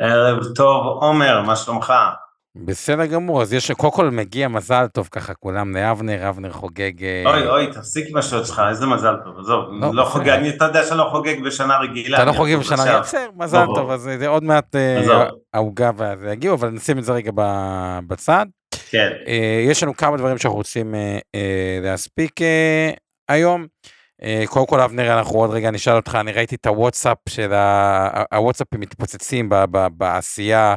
ערב טוב, עומר, מה שלומך? בסדר גמור, אז יש, קודם כל מגיע מזל טוב ככה כולם לאבנר, אבנר חוגג... אה, אוי אוי, תפסיק עם השעות שלך, איזה מזל טוב, עזוב, לא, לא חוגג, אני, אתה יודע שאני לא חוגג בשנה רגילה. אתה לא חוגג בשנה רגילה, בסדר, מזל טוב, אז זה עוד מעט אה, העוגה וזה יגיעו, אבל נשים את זה רגע בצד. כן. אה, יש לנו כמה דברים שאנחנו רוצים להספיק היום. קודם כל אבנר, אנחנו עוד רגע נשאל אותך, אני ראיתי את הוואטסאפ של הוואטסאפים מתפוצצים בעשייה.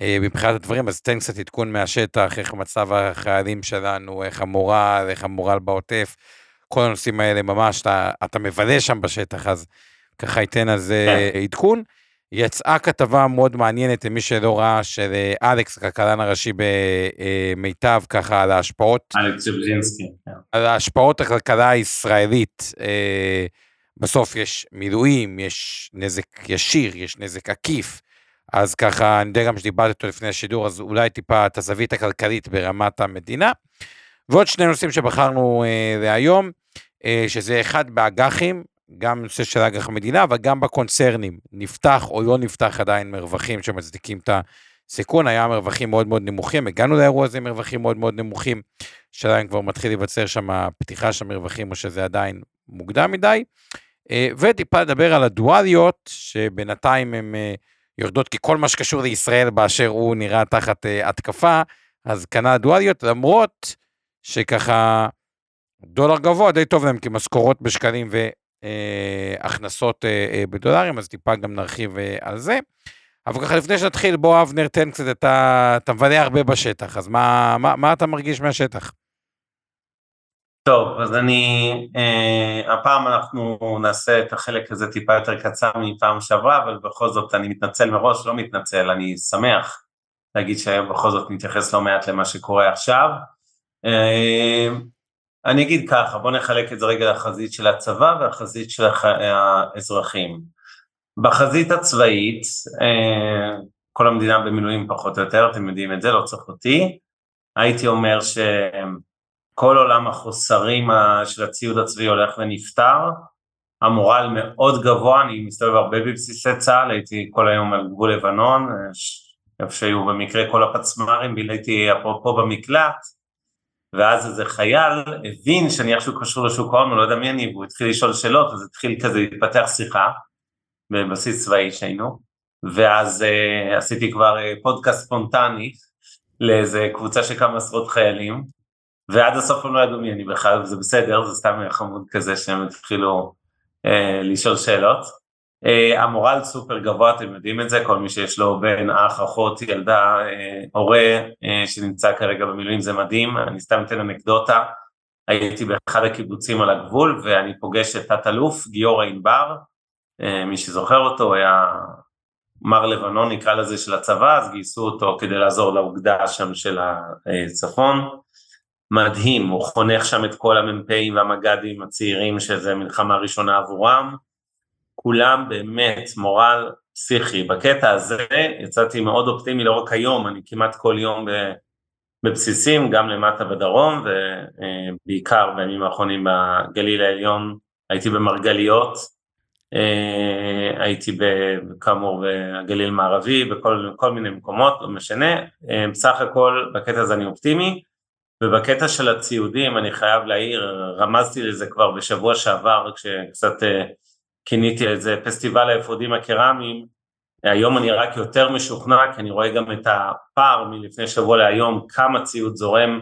אה, מבחינת הדברים, אז תן קצת עדכון מהשטח, איך מצב החיילים שלנו, איך המורל, איך המורל בעוטף, כל הנושאים האלה ממש, אתה, אתה מבלה שם בשטח, אז ככה ייתן על זה כן. עדכון. יצאה כתבה מאוד מעניינת למי שלא ראה, של אה, אלכס, הכלכלן הראשי במיטב, ככה על ההשפעות, אלכס ז'בז'ינסקי, כן. על ההשפעות הכלכלה הישראלית. אה, בסוף יש מילואים, יש נזק ישיר, יש נזק עקיף, אז ככה, אני יודע גם שדיברתי אותו לפני השידור, אז אולי טיפה את הזווית הכלכלית ברמת המדינה. ועוד שני נושאים שבחרנו אה, להיום, אה, שזה אחד באג"חים, גם נושא של אג"ח המדינה, אבל גם בקונצרנים, נפתח או לא נפתח עדיין מרווחים שמצדיקים את הסיכון, היה מרווחים מאוד מאוד נמוכים, הגענו לאירוע הזה עם מרווחים מאוד מאוד נמוכים, שעדיין כבר מתחיל להיווצר שם פתיחה של מרווחים, או שזה עדיין מוקדם מדי. אה, וטיפה לדבר על הדואליות, שבינתיים הם... אה, יורדות, כי כל מה שקשור לישראל באשר הוא נראה תחת uh, התקפה, אז כנ"ל דואליות, למרות שככה דולר גבוה די טוב להם, כי משכורות בשקלים והכנסות uh, uh, uh, בדולרים, אז טיפה גם נרחיב על זה. אבל ככה לפני שנתחיל, בוא אבנר תן קצת, אתה, אתה מבלה הרבה בשטח, אז מה, מה, מה אתה מרגיש מהשטח? טוב, אז אני, אה, הפעם אנחנו נעשה את החלק הזה טיפה יותר קצר מפעם שעברה, אבל בכל זאת אני מתנצל מראש, לא מתנצל, אני שמח להגיד שהיום בכל זאת נתייחס לא מעט למה שקורה עכשיו. אה, אני אגיד ככה, בואו נחלק את זה רגע לחזית של הצבא והחזית של האזרחים. בחזית הצבאית, אה, כל המדינה במילואים פחות או יותר, אתם יודעים את זה, לא צריך אותי. הייתי אומר שהם כל עולם החוסרים של הציוד הצבאי הולך ונפתר, המורל מאוד גבוה, אני מסתובב הרבה בבסיסי צה"ל, הייתי כל היום על גבול לבנון, איפה שהיו במקרה כל הפצמ"רים, ביליתי אפרופו במקלט, ואז איזה חייל הבין שאני איכשהו קשור לשוק ההון, הוא לא יודע מי אני, והוא התחיל לשאול שאלות, אז התחיל כזה להתפתח שיחה, בבסיס צבאי שהיינו, ואז uh, עשיתי כבר uh, פודקאסט ספונטני לאיזה קבוצה של כמה עשרות חיילים, ועד הסוף הם לא ידעו מי אני בכלל, וזה בסדר, זה סתם חמוד כזה שהם התחילו אה, לשאול שאלות. אה, המורל סופר גבוה, אתם יודעים את זה, כל מי שיש לו בן, אח, אחות, ילדה, אה, הורה אה, שנמצא כרגע במילואים זה מדהים, אני סתם אתן אנקדוטה, הייתי באחד הקיבוצים על הגבול ואני פוגש את תת-אלוף גיורא ענבר, מי שזוכר אותו, היה מר לבנון נקרא לזה של הצבא, אז גייסו אותו כדי לעזור לאוגדה שם של הצפון. מדהים, הוא חונך שם את כל המ"פים והמג"דים הצעירים שזה מלחמה ראשונה עבורם, כולם באמת מורל פסיכי. בקטע הזה יצאתי מאוד אופטימי לא רק היום, אני כמעט כל יום בבסיסים, גם למטה בדרום ובעיקר בימים האחרונים בגליל העליון, הייתי במרגליות, אה, הייתי כאמור בגליל מערבי, בכל מיני מקומות, לא משנה, אה, בסך הכל בקטע הזה אני אופטימי. ובקטע של הציודים אני חייב להעיר, רמזתי לזה כבר בשבוע שעבר כשקצת אה, כיניתי את זה פסטיבל האפודים הקרמיים, היום אני רק יותר משוכנע כי אני רואה גם את הפער מלפני שבוע להיום כמה ציוד זורם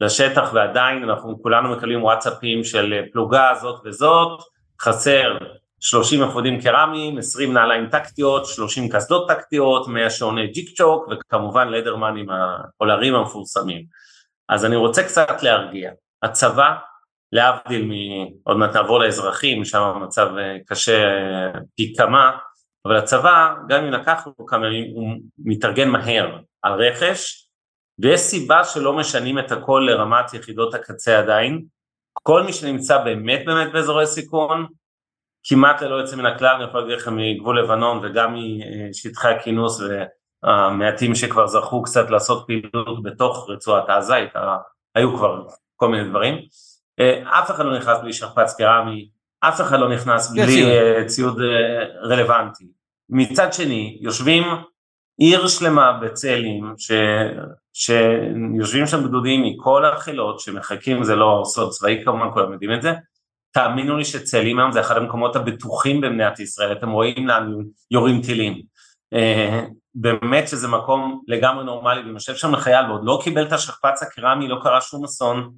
לשטח ועדיין אנחנו כולנו מקבלים וואטסאפים של פלוגה זאת וזאת, חסר 30 אפודים קרמיים, 20 נעליים טקטיות, 30 קסדות טקטיות, 100 שעוני ג'יק צ'וק וכמובן לדרמן עם העולרים המפורסמים. אז אני רוצה קצת להרגיע. הצבא, להבדיל מ... עוד מעט נעבור לאזרחים, שם המצב אה, קשה אה, פי כמה, אבל הצבא, גם אם לקח לו כמה ימים, הוא מתארגן מהר על רכש, ויש סיבה שלא משנים את הכל לרמת יחידות הקצה עדיין. כל מי שנמצא באמת באמת באזורי סיכון, כמעט ללא יוצא מן הכלל, אני יכול להגיד לך מגבול לבנון וגם משטחי הכינוס המעטים שכבר זכו קצת לעשות פעילות בתוך רצועת עזה, היו כבר כל מיני דברים. אה, אף אחד לא נכנס בלי שכפ"ץ קרמי, אף אחד לא נכנס בלי ציוד אה, רלוונטי. מצד שני, יושבים עיר שלמה בצאלים, ש... שיושבים שם גדודים מכל החילות שמחכים, זה לא סוד צבאי כמובן, כולם יודעים את זה, תאמינו לי שצאלים היום זה אחד המקומות הבטוחים במדינת ישראל, אתם רואים לאן יורים טילים. אה, באמת שזה מקום לגמרי נורמלי, ואם יושב שם חייל ועוד לא קיבל את השכפ"ץ הקרמי, לא קרה שום אסון, אה,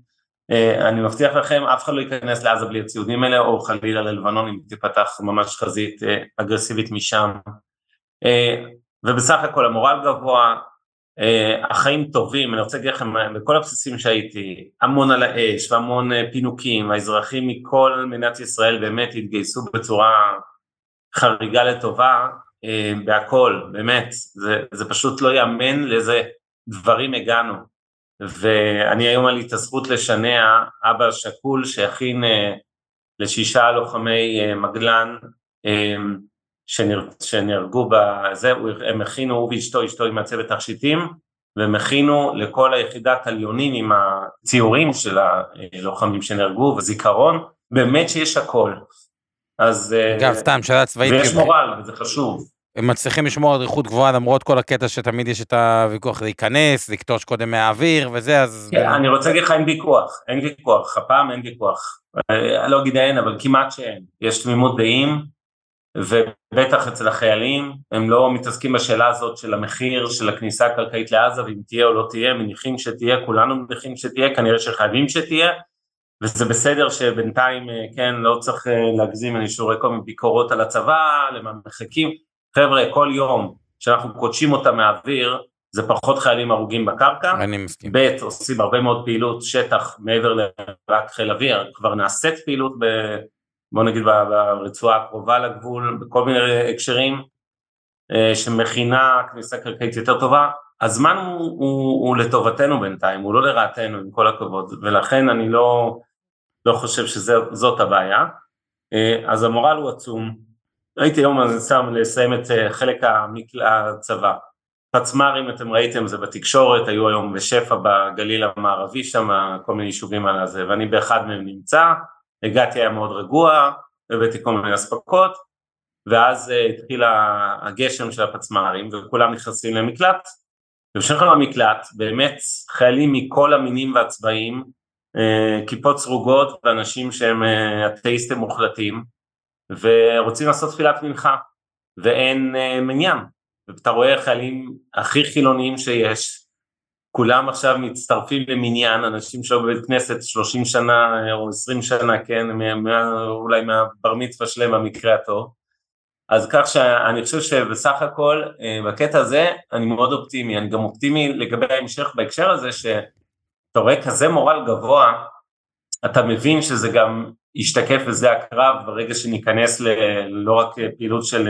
אני מבטיח לכם, אף אחד לא ייכנס לעזה בלי הציודים האלה, או חלילה ללבנון אם תפתח ממש חזית אה, אגרסיבית משם. ובסך הכל המורל גבוה, החיים טובים, אני רוצה להגיד לכם, בכל הבסיסים שהייתי, המון על האש והמון פינוקים, האזרחים מכל מדינת ישראל באמת התגייסו בצורה חריגה לטובה, אה, בהכל, באמת, זה, זה פשוט לא יאמן לאיזה דברים הגענו. ואני היום היה לי את הזכות לשנע אבא שכול שהכין אה, לשישה לוחמי אה, מגלן שנר, שנהרגו בזה, הם הכינו, הוא ואשתו, אשתו עם הצוות תכשיטים, והם הכינו לכל היחידת עליונים עם הציורים של הלוחמים שנהרגו וזיכרון, באמת שיש הכל. אז... אגב, סתם, שאלה צבאית... ויש מורל, וזה חשוב. הם מצליחים לשמור על ריחות גבוהה למרות כל הקטע שתמיד יש את הוויכוח להיכנס, לקטוש קודם מהאוויר וזה, אז... כן, אני רוצה להגיד לך, אין ויכוח, אין ויכוח, הפעם אין ויכוח. אני לא אגיד אין, אבל כמעט שאין. יש תמימות דעים, ובטח אצל החיילים, הם לא מתעסקים בשאלה הזאת של המחיר של הכניסה הקרקעית לעזה, ואם תהיה או לא תהיה, מניחים שתהיה, כולנו מניחים שתהיה, כנראה שחייבים שתהיה, וזה בסדר שבינתיים, כן, לא צריך להגזים, אני שומע כל מיני ביקורות על הצבא, למה מחכים, חבר'ה, כל יום שאנחנו קודשים אותם מהאוויר, זה פחות חיילים הרוגים בקרקע. אני מסכים. ב', עושים הרבה מאוד פעילות שטח מעבר לרק חיל אוויר, כבר נעשית פעילות, ב, בוא נגיד ברצועה הקרובה לגבול, בכל מיני הקשרים, אה, שמכינה כניסה קרקעית יותר טובה. הזמן הוא, הוא, הוא לטובתנו בינתיים, הוא לא לרעתנו, עם כל הכבוד, ולכן אני לא, לא חושב שזאת הבעיה. אה, אז המורל הוא עצום, הייתי היום שם לסיים את אה, חלק הצבא. פצמ"רים אתם ראיתם זה בתקשורת, היו היום בשפע בגליל המערבי שם, כל מיני יישובים על הזה, ואני באחד מהם נמצא, הגעתי היה מאוד רגוע, הבאתי כל מיני אספקות, ואז uh, התחיל הגשם של הפצמ"רים וכולם נכנסים למקלט, ובשביל למקלט באמת חיילים מכל המינים והצבעים, uh, כיפות סרוגות ואנשים שהם אתאיסטים מוחלטים, ורוצים לעשות תפילת מנחה, ואין uh, מניין, ואתה רואה חיילים הכי חילוניים שיש, כולם עכשיו מצטרפים למניין, אנשים שהיו בבית כנסת 30 שנה אה, או 20 שנה, כן, מה, אולי מהבר מצווה שלהם במקרה הטוב, אז כך שאני חושב שבסך הכל אה, בקטע הזה אני מאוד אופטימי, אני גם אופטימי לגבי ההמשך בהקשר הזה שאתה רואה כזה מורל גבוה, אתה מבין שזה גם ישתקף בשדה הקרב ברגע שניכנס ל, לא רק פעילות של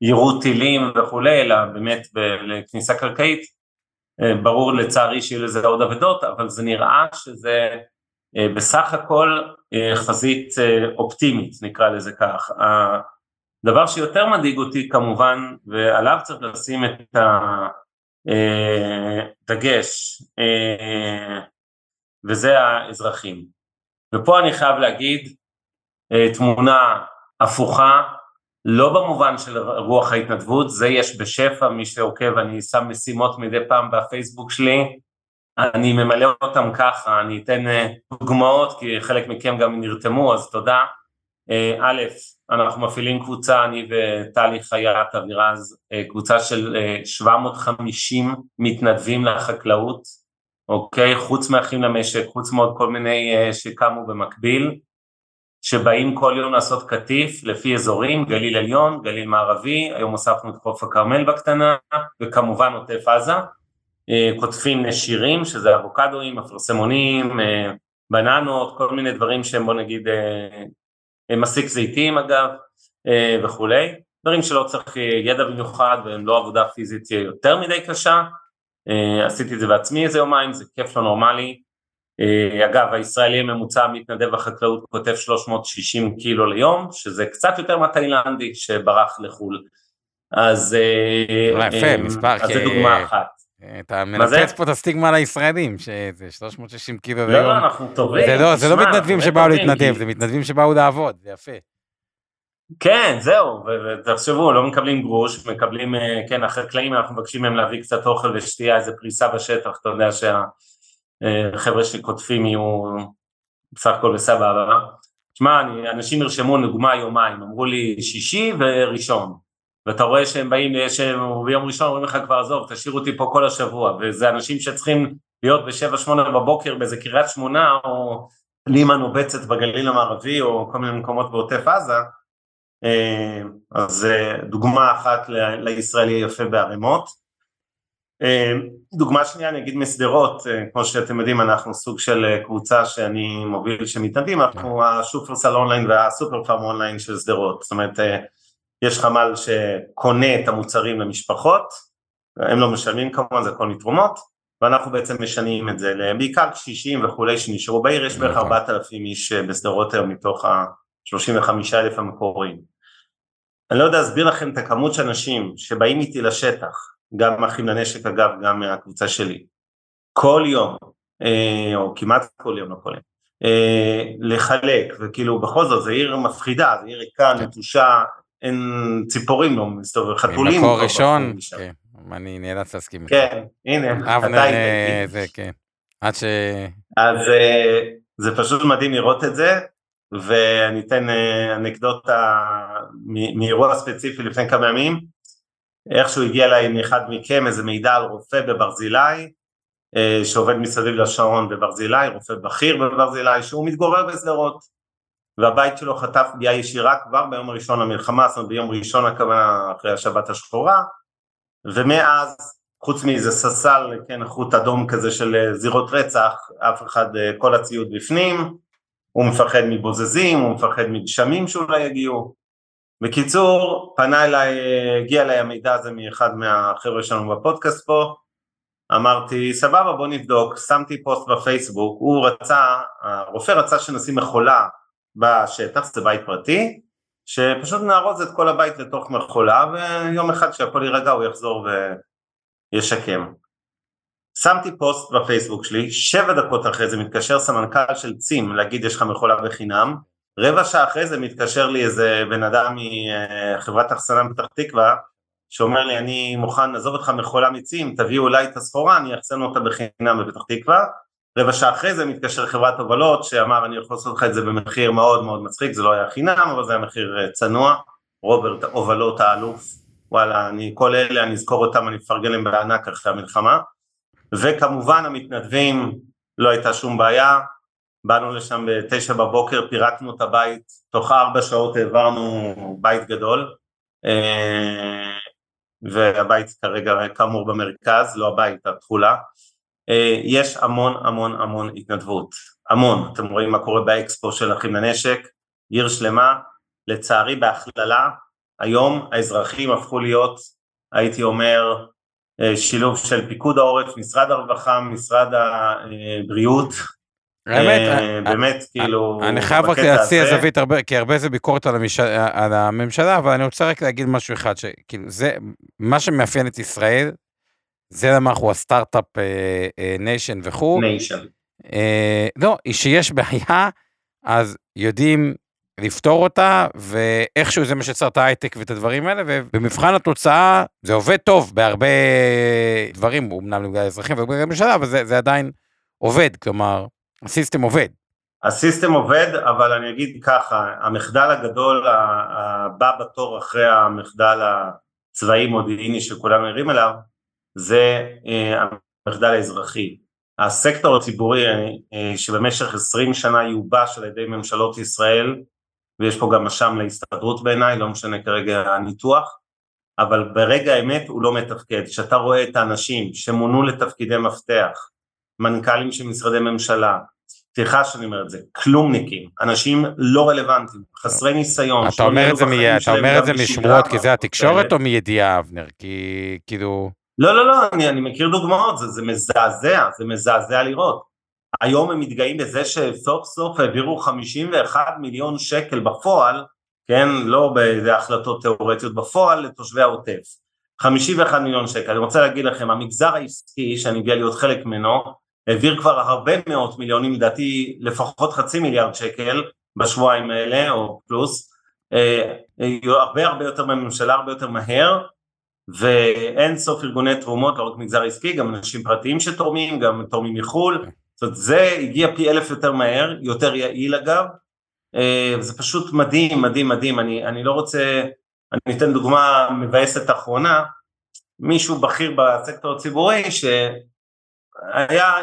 יירוט טילים וכולי, אלא באמת לכניסה קרקעית, אה, ברור לצערי שיהיו לזה עוד אבדות, אבל זה נראה שזה אה, בסך הכל אה, חזית אופטימית, נקרא לזה כך. הדבר שיותר מדאיג אותי כמובן, ועליו צריך לשים את הדגש, וזה האזרחים. ופה אני חייב להגיד אה, תמונה הפוכה, לא במובן של רוח ההתנדבות, זה יש בשפע, מי שעוקב, אני שם משימות מדי פעם בפייסבוק שלי, אני ממלא אותם ככה, אני אתן אה, דוגמאות, כי חלק מכם גם נרתמו, אז תודה. אה, א', אנחנו מפעילים קבוצה, אני וטלי חייט אבירז, קבוצה של 750 מתנדבים לחקלאות, אוקיי? חוץ מאחים למשק, חוץ מעוד כל מיני שקמו במקביל, שבאים כל יום לעשות קטיף לפי אזורים, גליל עליון, גליל מערבי, היום הוספנו את חוף הכרמל בקטנה, וכמובן עוטף עזה, אה, קוטפים נשירים, שזה אבוקדואים, אפרסמונים, אה, בננות, כל מיני דברים שהם בוא נגיד אה, מסיק זיתים אגב, וכולי, דברים שלא צריך ידע במיוחד והם לא עבודה פיזית יותר מדי קשה, עשיתי את זה בעצמי איזה יומיים, זה כיף לא נורמלי, אה, אגב, הישראלי הממוצע המתנדב בחקלאות כותב 360 קילו ליום, שזה קצת יותר מהתאילנדי שברח לחו"ל. אז אה, יפה, מספר, אז זה דוגמה אחת. אתה מנצץ פה את הסטיגמה לישראלים, שזה 360 קילו ליום. לא, לא, אנחנו טובים. זה לא, זה לא מתנדבים שבאו להתנדב, זה מתנדבים שבאו לעבוד, זה יפה. כן, זהו, ותחשבו, לא מקבלים גרוש, מקבלים, אה, כן, החקלאים, אנחנו מבקשים מהם להביא קצת אוכל ושתייה, איזה פריסה בשטח, אתה יודע שהחבר'ה אה, שקוטפים יהיו בסך הכל בסבבה. תשמע, אנשים נרשמו לדוגמה יומיים, אמרו לי שישי וראשון, ואתה רואה שהם באים, שהם ביום ראשון אומרים לך כבר עזוב, תשאיר אותי פה כל השבוע, וזה אנשים שצריכים להיות בשבע שמונה בבוקר באיזה קריית שמונה, או לימן או בצת בגליל המערבי, או כל מיני מקומות בעוטף עזה, אז דוגמה אחת לישראלי היפה בערימות. אה, דוגמה שנייה אני אגיד משדרות, אה, כמו שאתם יודעים אנחנו סוג של קבוצה שאני מוביל אנחנו כן. השופרסל אונליין והסופר פארם אונליין של שדרות, זאת אומרת יש חמ"ל שקונה את המוצרים למשפחות, הם לא משלמים כמובן, זה הכל מתרומות, ואנחנו בעצם משנים את זה בעיקר קשישים וכולי שנשארו בעיר, יש בערך 4,000 נכון. איש בשדרות היום מתוך ה-35 אלף המקוריים. אני לא יודע להסביר לכם את הכמות של אנשים שבאים איתי לשטח, גם אחים לנשק אגב, גם מהקבוצה שלי, כל יום, אה, או כמעט כל יום, לא כל יום, אה, לחלק, וכאילו בכל זאת זו עיר מפחידה, זו עיר ריקה, נטושה, אין ציפורים לא מסתובבים, חתולים. ממקור ראשון, כן, אני נאלץ להסכים איתך. כן, הנה, אבנר, אה, זה כן, עד ש... אז זה פשוט מדהים לראות את זה, ואני אתן אה, אנקדוטה מאירוע ספציפי לפני כמה ימים, איכשהו הגיע אליי מאחד מכם איזה מידע על רופא בברזילי, אה, שעובד מסביב לשעון בברזילי, רופא בכיר בברזילי, שהוא מתגורר בשדרות, והבית שלו חטף פגיעה ישירה כבר ביום הראשון למלחמה, זאת אומרת ביום ראשון הכוונה אחרי השבת השחורה, ומאז חוץ מאיזה ססל, כן, חוט אדום כזה של אה, זירות רצח, אף אחד, כל הציוד בפנים, הוא מפחד מבוזזים, הוא מפחד מגשמים שאולי יגיעו. בקיצור, פנה אליי, הגיע אליי המידע הזה מאחד מהחבר'ה שלנו בפודקאסט פה, אמרתי סבבה בוא נבדוק, שמתי פוסט בפייסבוק, הוא רצה, הרופא רצה שנשים מכולה בשטח, זה בית פרטי, שפשוט נארוז את כל הבית לתוך מכולה ויום אחד כשהכל יירגע הוא יחזור וישקם. שמתי פוסט בפייסבוק שלי, שבע דקות אחרי זה מתקשר סמנכ"ל של צים להגיד יש לך מכולה בחינם, רבע שעה אחרי זה מתקשר לי איזה בן אדם מחברת אחסנה בפתח תקווה שאומר לי אני מוכן לעזוב אותך מכולה מצים, תביאו אליי את הסחורה, אני אחסן אותה בחינם בפתח תקווה, רבע שעה אחרי זה מתקשר חברת הובלות שאמר אני יכול לעשות לך את זה במחיר מאוד מאוד מצחיק, זה לא היה חינם אבל זה היה מחיר אה, צנוע, רוברט הובלות האלוף, וואלה אני כל אלה אני אזכור אותם אני אפרגן להם בענק אחרי המלחמה וכמובן המתנדבים, לא הייתה שום בעיה, באנו לשם בתשע בבוקר, פירקנו את הבית, תוך ארבע שעות העברנו בית גדול, אה, והבית כרגע כאמור במרכז, לא הבית, התכולה. אה, יש המון המון המון התנדבות, המון, אתם רואים מה קורה באקספו של אחים לנשק, עיר שלמה, לצערי בהכללה, היום האזרחים הפכו להיות, הייתי אומר, שילוב של פיקוד העורף, משרד הרווחה, משרד הבריאות. האמת, אה, באמת, כאילו, אני חייב רק להציע זווית הרבה, כי הרבה זה ביקורת על, המש... על הממשלה, אבל אני רוצה רק להגיד משהו אחד, שכאילו זה, מה שמאפיין את ישראל, זה למה אנחנו ה start-up nation וכו'. nation. לא, שיש בעיה, אז יודעים לפתור אותה, ואיכשהו זה מה שיצר את ההייטק ואת הדברים האלה, ובמבחן התוצאה זה עובד טוב בהרבה דברים, אמנם לגבי האזרחים ובגלל הממשלה, אבל זה, זה עדיין עובד, כלומר, הסיסטם עובד. הסיסטם עובד, אבל אני אגיד ככה, המחדל הגדול הבא בתור אחרי המחדל הצבאי מודיעיני שכולם ערים אליו, זה אה, המחדל האזרחי. הסקטור הציבורי אה, שבמשך 20 שנה יובש על ידי ממשלות ישראל, ויש פה גם אשם להסתדרות בעיניי, לא משנה כרגע הניתוח, אבל ברגע האמת הוא לא מתפקד. כשאתה רואה את האנשים שמונו לתפקידי מפתח, מנכ"לים של משרדי ממשלה, סליחה שאני אומר את זה, כלומניקים, אנשים לא רלוונטיים, חסרי ניסיון. אתה אומר את זה, מי... אתה אומר את זה משמועות כי זה התקשורת או מידיעה אבנר? כי כאילו... לא לא לא, אני, אני מכיר דוגמאות, זה, זה מזעזע, זה מזעזע לראות. היום הם מתגאים בזה שסוף סוף העבירו 51 מיליון שקל בפועל, כן, לא באיזה החלטות תיאורטיות, בפועל לתושבי העוטף. 51 מיליון שקל. אני רוצה להגיד לכם, המגזר העסקי, שאני מגיע להיות חלק ממנו, העביר כבר הרבה מאות מיליונים, לדעתי לפחות חצי מיליארד שקל בשבועיים האלה, או פלוס, הרבה הרבה יותר מהממשלה, הרבה יותר מהר, ואין סוף ארגוני תרומות, לא רק מגזר עסקי, גם אנשים פרטיים שתורמים, גם תורמים מחו"ל, זאת אומרת זה הגיע פי אלף יותר מהר, יותר יעיל אגב, זה פשוט מדהים, מדהים, מדהים, אני, אני לא רוצה, אני אתן דוגמה מבאסת אחרונה, מישהו בכיר בסקטור הציבורי שהיה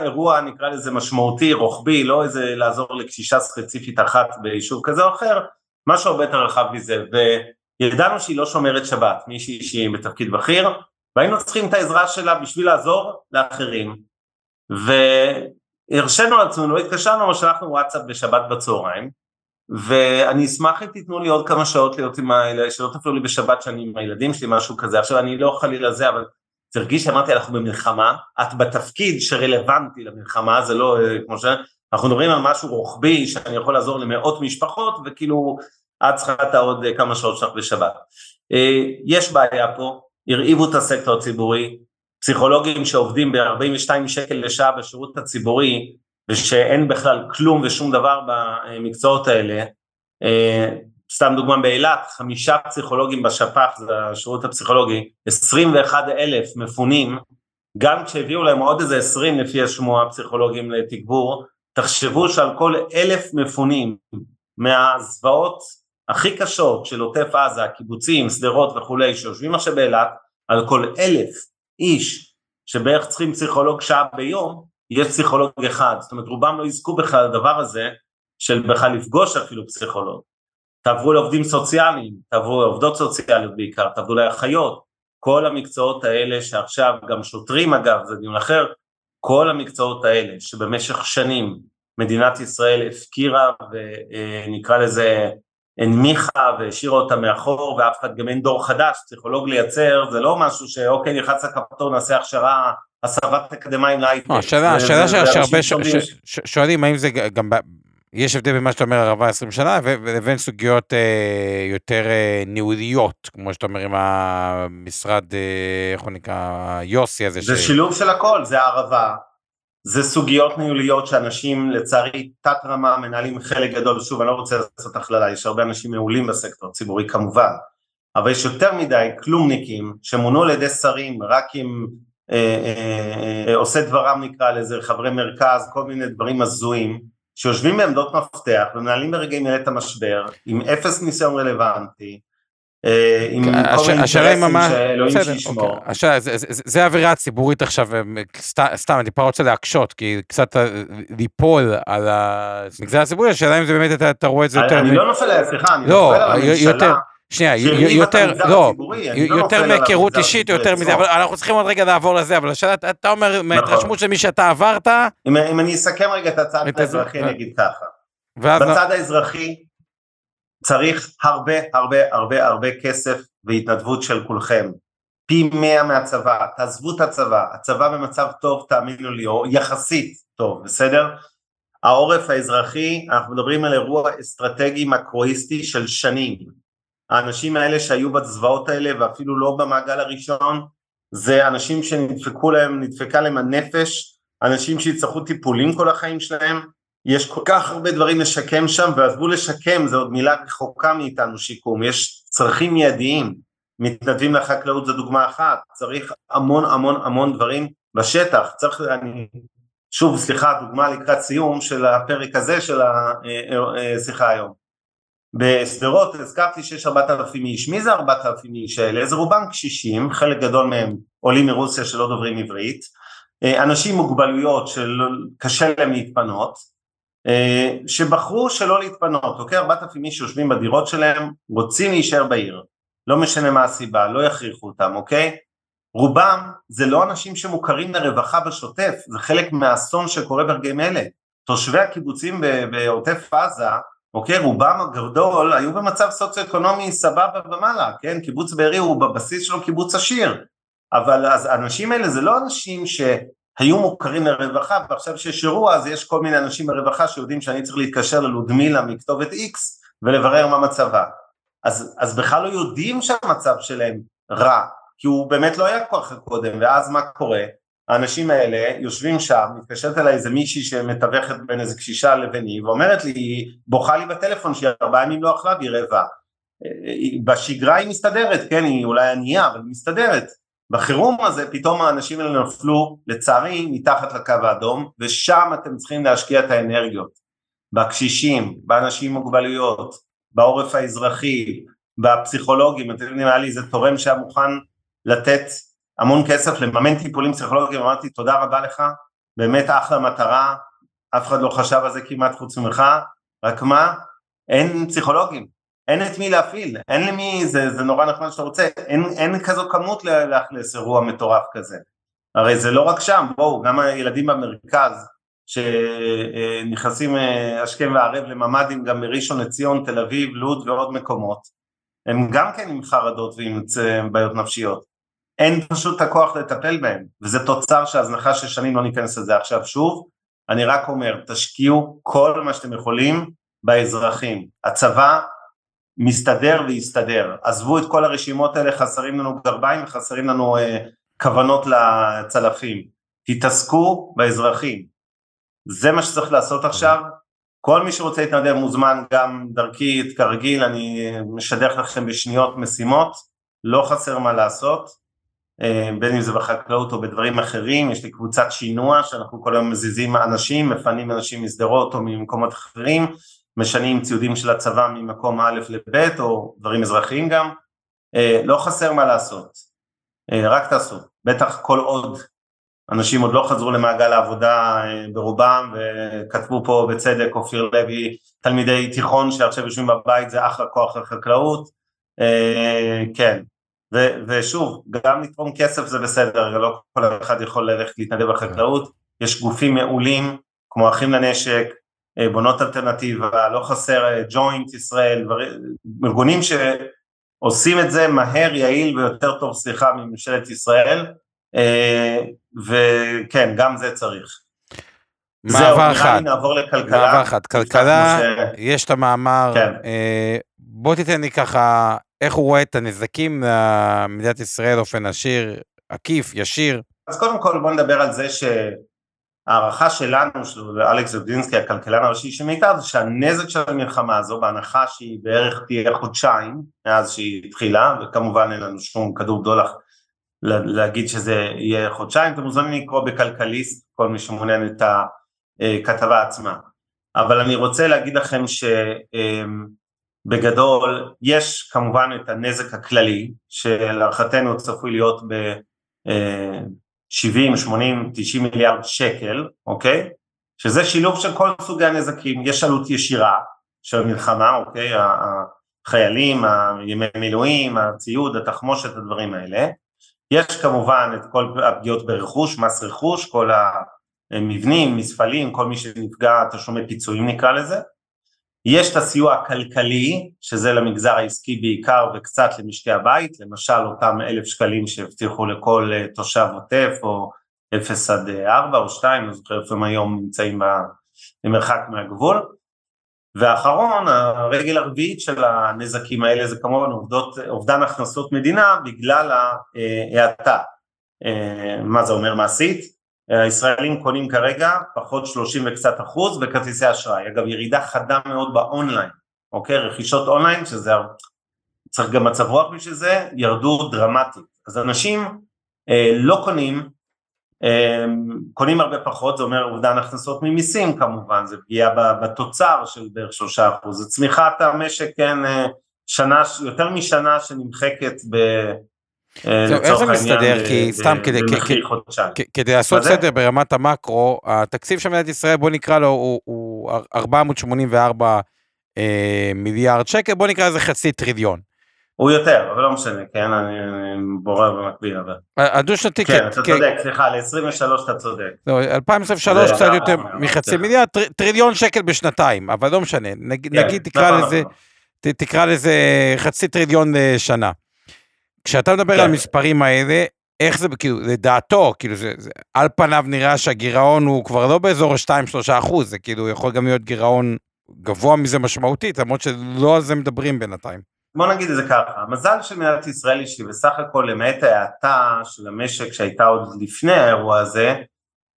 אירוע נקרא לזה משמעותי, רוחבי, לא איזה לעזור לקשישה ספציפית אחת ביישוב כזה או אחר, משהו הרבה יותר רחב מזה, וידענו שהיא לא שומרת שבת, מישהי שהיא בתפקיד בכיר, והיינו צריכים את העזרה שלה בשביל לעזור לאחרים, והרשינו לעצמנו, לא התקשרנו, שלחנו וואטסאפ בשבת בצהריים, ואני אשמח אם תיתנו לי עוד כמה שעות להיות עם האלה, שלא תפלו לי בשבת שאני עם הילדים שלי, משהו כזה. עכשיו אני לא חלילה זה, אבל זה הרגיש שאמרתי, אנחנו במלחמה, את בתפקיד שרלוונטי למלחמה, זה לא אה, כמו ש... אנחנו מדברים על משהו רוחבי, שאני יכול לעזור למאות משפחות, וכאילו, את צריכה את העוד אה, כמה שעות שלך בשבת. אה, יש בעיה פה, הרעיבו את הסקטור הציבורי, פסיכולוגים שעובדים ב-42 שקל לשעה בשירות הציבורי, ושאין בכלל כלום ושום דבר במקצועות האלה. אה, סתם דוגמה באילת, חמישה פסיכולוגים בשפ"ח, זה השירות הפסיכולוגי, 21 אלף מפונים, גם כשהביאו להם עוד איזה 20 לפי השמועה פסיכולוגים לתגבור, תחשבו שעל כל אלף מפונים מהזוועות הכי קשות של עוטף עזה, קיבוצים, שדרות וכולי, שיושבים עכשיו באילת, על כל אלף איש שבערך צריכים פסיכולוג שעה ביום, יש פסיכולוג אחד, זאת אומרת רובם לא יזכו בכלל לדבר הזה של בכלל לפגוש אפילו פסיכולוג. תעברו לעובדים סוציאליים, תעברו לעובדות סוציאליות בעיקר, תעברו לאחיות, כל המקצועות האלה שעכשיו, גם שוטרים אגב, זה דיון אחר, כל המקצועות האלה שבמשך שנים מדינת ישראל הפקירה ונקרא לזה הנמיכה והשאירה אותה מאחור ואף אחד גם אין דור חדש, פסיכולוג לייצר, זה לא משהו שאוקיי נלחץ לכפתור נעשה הכשרה הסבת אקדמאים להייטק. לא, השאלה שהרבה שואלים האם זה גם, יש הבדל בין מה שאתה אומר הרבה 20 שנה לבין סוגיות אה, יותר אה, ניהוליות, כמו שאתה אומר עם המשרד, אה, איך הוא נקרא, יוסי הזה. זה שילוב של הכל, זה הערבה, זה סוגיות ניהוליות שאנשים לצערי תת רמה מנהלים חלק גדול, שוב אני לא רוצה לעשות הכללה, יש הרבה אנשים מעולים בסקטור הציבורי כמובן, אבל יש יותר מדי כלומניקים שמונו על ידי שרים רק עם אה, אה, אה, עושה דברם נקרא לזה, חברי מרכז, כל מיני דברים הזויים, שיושבים בעמדות מפתח ומנהלים ברגעים אלה את המשבר, עם אפס ניסיון רלוונטי, עם כל מיני אינטרסים שאלוהים שישמור. אוקיי. זה האווירה הציבורית עכשיו, סתם, אני טיפה רוצה להקשות, כי קצת ליפול על המגזר הציבורי, השאלה אם זה באמת, אתה רואה את זה יותר... אני לא נופל, סליחה, אני לא, נופל על הממשלה. שנייה, יותר, לא, לא יותר מהיכרות אישית, יותר מזה, אבל אנחנו צריכים עוד רגע לעבור לזה, אבל השאלה, אתה אומר, נכון. מההתרשמות של מי שאתה עברת... אם אני אסכם רגע את הצד האזרחי, אני אגיד ככה. בצד האזרחי צריך הרבה הרבה הרבה הרבה כסף והתנדבות של כולכם. פי מאה מהצבא, תעזבו את הצבא, הצבא במצב טוב, תאמינו לי, או יחסית טוב, בסדר? העורף האזרחי, אנחנו מדברים על אירוע אסטרטגי מקרואיסטי של שנים. האנשים האלה שהיו בזוועות האלה ואפילו לא במעגל הראשון, זה אנשים שנדפקו להם, נדפקה להם הנפש, אנשים שיצטרכו טיפולים כל החיים שלהם, יש כל כך הרבה דברים לשקם שם, ועזבו לשקם, זו עוד מילה רחוקה מאיתנו שיקום, יש צרכים מיידיים, מתנדבים לחקלאות זו דוגמה אחת, צריך המון המון המון דברים בשטח, צריך, אני, שוב סליחה, דוגמה לקראת סיום של הפרק הזה של השיחה אה, אה, היום. בשדרות הזכרתי שיש 4,000 איש, מי זה 4,000 איש האלה? זה רובם קשישים, חלק גדול מהם עולים מרוסיה שלא דוברים עברית, אה, אנשים עם מוגבלויות שקשה להם להתפנות, אה, שבחרו שלא להתפנות, אוקיי? 4,000 איש יושבים בדירות שלהם, רוצים להישאר בעיר, לא משנה מה הסיבה, לא יכריחו אותם, אוקיי? רובם זה לא אנשים שמוכרים לרווחה בשוטף, זה חלק מהאסון שקורה ברגעים אלה. תושבי הקיבוצים בעוטף עזה אוקיי, רובם הגדול היו במצב סוציו-אקונומי סבבה ומעלה, כן, קיבוץ בארי הוא בבסיס שלו קיבוץ עשיר, אבל אז האנשים האלה זה לא אנשים שהיו מוכרים לרווחה ועכשיו שיש אירוע אז יש כל מיני אנשים ברווחה שיודעים שאני צריך להתקשר ללודמילה מכתובת איקס ולברר מה מצבה, אז, אז בכלל לא יודעים שהמצב שלהם רע, כי הוא באמת לא היה כל כך קודם, ואז מה קורה? האנשים האלה יושבים שם, מתקשרת אליי איזה מישהי שמתווכת בין איזה קשישה לביני ואומרת לי, בוכה לי בטלפון שהיא ארבעה ימים לא אכלה והיא רעבה. בשגרה היא מסתדרת, כן, היא אולי ענייה, אבל היא מסתדרת. בחירום הזה פתאום האנשים האלה נפלו, לצערי, מתחת לקו האדום, ושם אתם צריכים להשקיע את האנרגיות. בקשישים, באנשים עם מוגבלויות, בעורף האזרחי, בפסיכולוגים, אתם יודעים, היה לי איזה תורם שהיה מוכן לתת המון כסף לממן טיפולים פסיכולוגיים, אמרתי תודה רבה לך, באמת אחלה מטרה, אף אחד לא חשב על זה כמעט חוץ ממך, רק מה, אין פסיכולוגים, אין את מי להפעיל, אין למי, זה, זה נורא נחמד שאתה רוצה, אין, אין כזו כמות לאכלס אירוע מטורף כזה, הרי זה לא רק שם, בואו, גם הילדים במרכז שנכנסים אה, השכם והערב לממ"דים גם מראשון לציון, תל אביב, לוד ועוד מקומות, הם גם כן עם חרדות ועם בעיות נפשיות, אין פשוט את הכוח לטפל בהם, וזה תוצר של הזנחה של שנים, לא ניכנס לזה עכשיו. שוב, אני רק אומר, תשקיעו כל מה שאתם יכולים באזרחים, הצבא מסתדר ויסתדר, עזבו את כל הרשימות האלה, חסרים לנו גרביים וחסרים לנו אה, כוונות לצלפים, תתעסקו באזרחים, זה מה שצריך לעשות עכשיו, כל מי שרוצה להתנדב מוזמן גם דרכי, כרגיל, אני משדך לכם בשניות משימות, לא חסר מה לעשות, אה, בין אם זה בחקלאות או בדברים אחרים, יש לי קבוצת שינוע שאנחנו כל היום מזיזים אנשים, מפנים אנשים משדרות או ממקומות אחרים, משנים ציודים של הצבא ממקום א' לב' או דברים אזרחיים גם, אה, לא חסר מה לעשות, אה, רק תעשו, בטח כל עוד אנשים עוד לא חזרו למעגל העבודה ברובם וכתבו פה בצדק אופיר לוי תלמידי תיכון שעכשיו יושבים בבית זה אחלה כוח לחקלאות, כן. ו- ושוב, גם לתרום כסף זה בסדר, לא כל אחד יכול ללכת להתנדב בחקלאות, יש גופים מעולים, כמו אחים לנשק, אה, בונות אלטרנטיבה, לא חסר אה, ג'וינט ישראל, ארגונים שעושים את זה מהר, יעיל ויותר טוב, סליחה, מממשלת ישראל, אה, וכן, גם זה צריך. מעבר אחד, נעבור לכלכלה. מעבר אחד, כלכלה, יש את המאמר, כן. בוא תיתן לי ככה איך הוא רואה את הנזקים למדינת ישראל באופן עשיר, עקיף, ישיר? אז קודם כל בוא נדבר על זה שההערכה שלנו, של אלכס זודינסקי, הכלכלן הראשי של מיטב, זה שהנזק של המלחמה הזו, בהנחה שהיא בערך תהיה חודשיים מאז שהיא התחילה, וכמובן אין לנו שום כדור בדולח להגיד שזה יהיה חודשיים, אתם מוזמנים לקרוא בכלכליסט, כל מי שמעוניין את הכתבה עצמה. אבל אני רוצה להגיד לכם ש... בגדול יש כמובן את הנזק הכללי שלהערכתנו צפוי להיות ב-70, 80, 90 מיליארד שקל, אוקיי? שזה שילוב של כל סוגי הנזקים, יש עלות ישירה של המלחמה, אוקיי? החיילים, הימי מילואים, הציוד, התחמושת, הדברים האלה. יש כמובן את כל הפגיעות ברכוש, מס רכוש, כל המבנים, מספלים, כל מי שנפגע תשלומי פיצויים נקרא לזה. יש את הסיוע הכלכלי, שזה למגזר העסקי בעיקר וקצת למשקי הבית, למשל אותם אלף שקלים שהבטיחו לכל אה, תושב עוטף, או אפס עד אה, ארבע או שתיים, לא זוכר איפה הם היום נמצאים במרחק מהגבול. ואחרון, הרגל הרביעית של הנזקים האלה זה כמובן עובדות, אובדן הכנסות מדינה בגלל ההאטה. אה, מה זה אומר מעשית? הישראלים קונים כרגע פחות 30 וקצת אחוז בכרטיסי אשראי, אגב ירידה חדה מאוד באונליין, אוקיי, רכישות אונליין שזה צריך גם מצב רוח בשביל זה, ירדו דרמטית, אז אנשים אה, לא קונים, אה, קונים הרבה פחות, זה אומר אובדן הכנסות ממיסים כמובן, זה פגיעה בתוצר של בערך שלושה אחוז, זה צמיחת המשק, כן, אה, שנה, יותר משנה שנמחקת ב... אה, איך זה מסתדר? כי סתם כדי לעשות סדר ברמת המקרו, התקציב של מדינת ישראל, בוא נקרא לו, הוא 484 אה, מיליארד שקל, בוא נקרא לזה חצי טריליון. הוא יותר, אבל לא משנה, כן, אני בורר במקביל, אבל... הדו-שנתי, כן. כן, אתה צודק, סליחה, ל-23 אתה צודק. 2023 קצת יותר מחצי מיליארד, טריליון שקל בשנתיים, אבל לא משנה, נגיד כן, תקרא נכון, לזה, נכון. תקרא לזה חצי טריליון לשנה. כשאתה מדבר כן. על המספרים האלה, איך זה, כאילו, לדעתו, כאילו, זה, זה, על פניו נראה שהגירעון הוא כבר לא באזור ה-2-3 אחוז, זה כאילו יכול גם להיות גירעון גבוה מזה משמעותית, למרות שלא על זה מדברים בינתיים. בוא נגיד את זה ככה, המזל של מדינת ישראל היא שבסך הכל למעט ההאטה של המשק שהייתה עוד לפני האירוע הזה,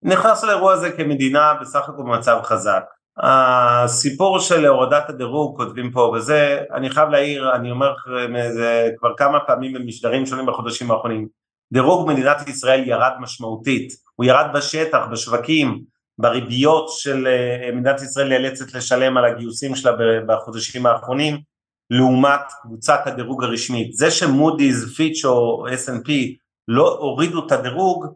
נכנס לאירוע הזה כמדינה בסך הכל במצב חזק. הסיפור של הורדת הדירוג, כותבים פה וזה, אני חייב להעיר, אני אומר זה כבר כמה פעמים במשדרים שונים בחודשים האחרונים, דירוג מדינת ישראל ירד משמעותית, הוא ירד בשטח, בשווקים, בריביות של אה, מדינת ישראל נאלצת לשלם על הגיוסים שלה בחודשים האחרונים, לעומת קבוצת הדירוג הרשמית. זה שמודי'ס, פיץ' או S&P לא הורידו את הדירוג,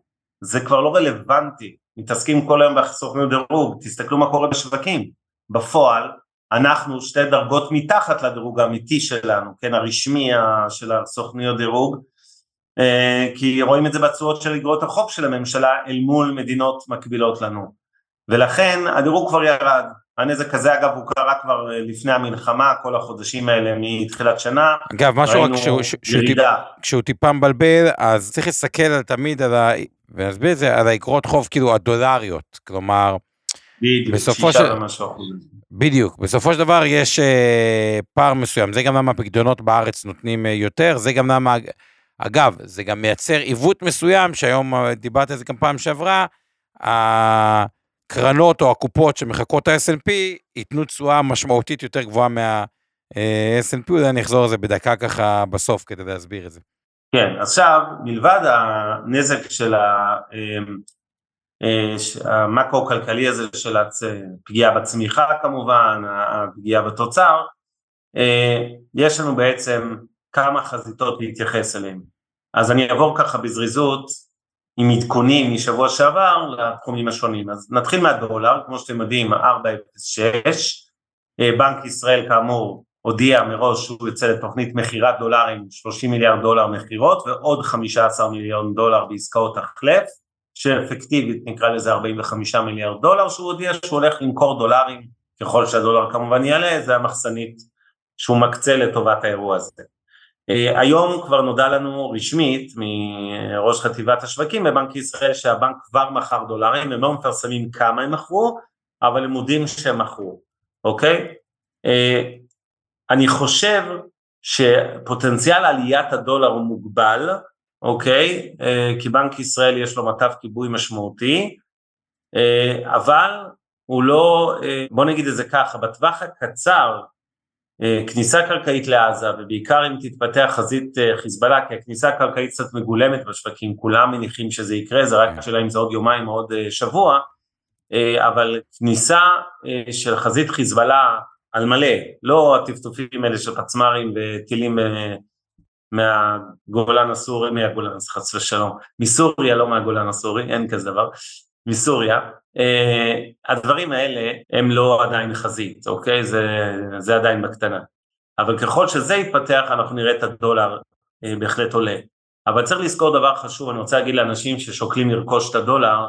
זה כבר לא רלוונטי. מתעסקים כל היום בסוכנות דירוג, תסתכלו מה קורה בשווקים. בפועל, אנחנו שתי דרגות מתחת לדירוג האמיתי שלנו, כן, הרשמי של הסוכניות דירוג, אה, כי רואים את זה בתשואות של אגרות החוב של הממשלה אל מול מדינות מקבילות לנו. ולכן הדירוג כבר ירד. הנזק הזה אגב הוא קרה כבר אה, לפני המלחמה, כל החודשים האלה מתחילת שנה. אגב, משהו רק כשהוא טיפה מבלבל, אז צריך להסתכל תמיד על. ונסביר את זה, על האגרות חוב כאילו הדולריות, כלומר, בדיוק, בסופו של... בדיוק, בסופו של דבר יש אה, פער מסוים, זה גם למה הפקדונות בארץ נותנים אה, יותר, זה גם למה, אגב, זה גם מייצר עיוות מסוים, שהיום אה, דיברתי על זה גם פעם שעברה, הקרנות או הקופות שמחכות ה-S&P ייתנו תשואה משמעותית יותר גבוהה מה-S&P, אולי אני אחזור על זה בדקה ככה בסוף כדי להסביר את זה. כן, עכשיו מלבד הנזק של אמ, אה, המקרו-כלכלי הזה של הפגיעה בצמיחה כמובן, הפגיעה בתוצר, אה, יש לנו בעצם כמה חזיתות להתייחס אליהן. אז אני אעבור ככה בזריזות עם עדכונים משבוע שעבר לתחומים השונים. אז נתחיל מהדולר, כמו שאתם יודעים, 4.06, אה, בנק ישראל כאמור הודיע מראש שהוא יוצא לתוכנית מכירת דולרים, 30 מיליארד דולר מכירות ועוד 15 מיליון דולר בעסקאות החלף, שאפקטיבית נקרא לזה 45 מיליארד דולר, שהוא הודיע שהוא הולך למכור דולרים, ככל שהדולר כמובן יעלה, זה המחסנית שהוא מקצה לטובת האירוע הזה. אה, היום כבר נודע לנו רשמית מראש חטיבת השווקים בבנק ישראל שהבנק כבר מכר דולרים, הם לא מפרסמים כמה הם מכרו, אבל הם מודים שהם מכרו, אוקיי? אני חושב שפוטנציאל עליית הדולר הוא מוגבל, אוקיי? אה, כי בנק ישראל יש לו מטף כיבוי משמעותי, אה, אבל הוא לא, אה, בוא נגיד את זה ככה, בטווח הקצר, כניסה קרקעית לעזה, ובעיקר אם תתפתח חזית חיזבאללה, כי הכניסה הקרקעית קצת מגולמת בשווקים, כולם מניחים שזה יקרה, זה רק השאלה אם זה עוד יומיים או עוד שבוע, אבל כניסה של חזית חיזבאללה על מלא, לא הטפטופים האלה של פצמ"רים וטילים אה, מהגולן הסורי, מהגולן, חס ושלום, מסוריה, לא מהגולן הסורי, אין כזה דבר, מסוריה, אה, הדברים האלה הם לא עדיין חזית, אוקיי? זה, זה עדיין בקטנה. אבל ככל שזה יתפתח אנחנו נראה את הדולר אה, בהחלט עולה. אבל צריך לזכור דבר חשוב, אני רוצה להגיד לאנשים ששוקלים לרכוש את הדולר,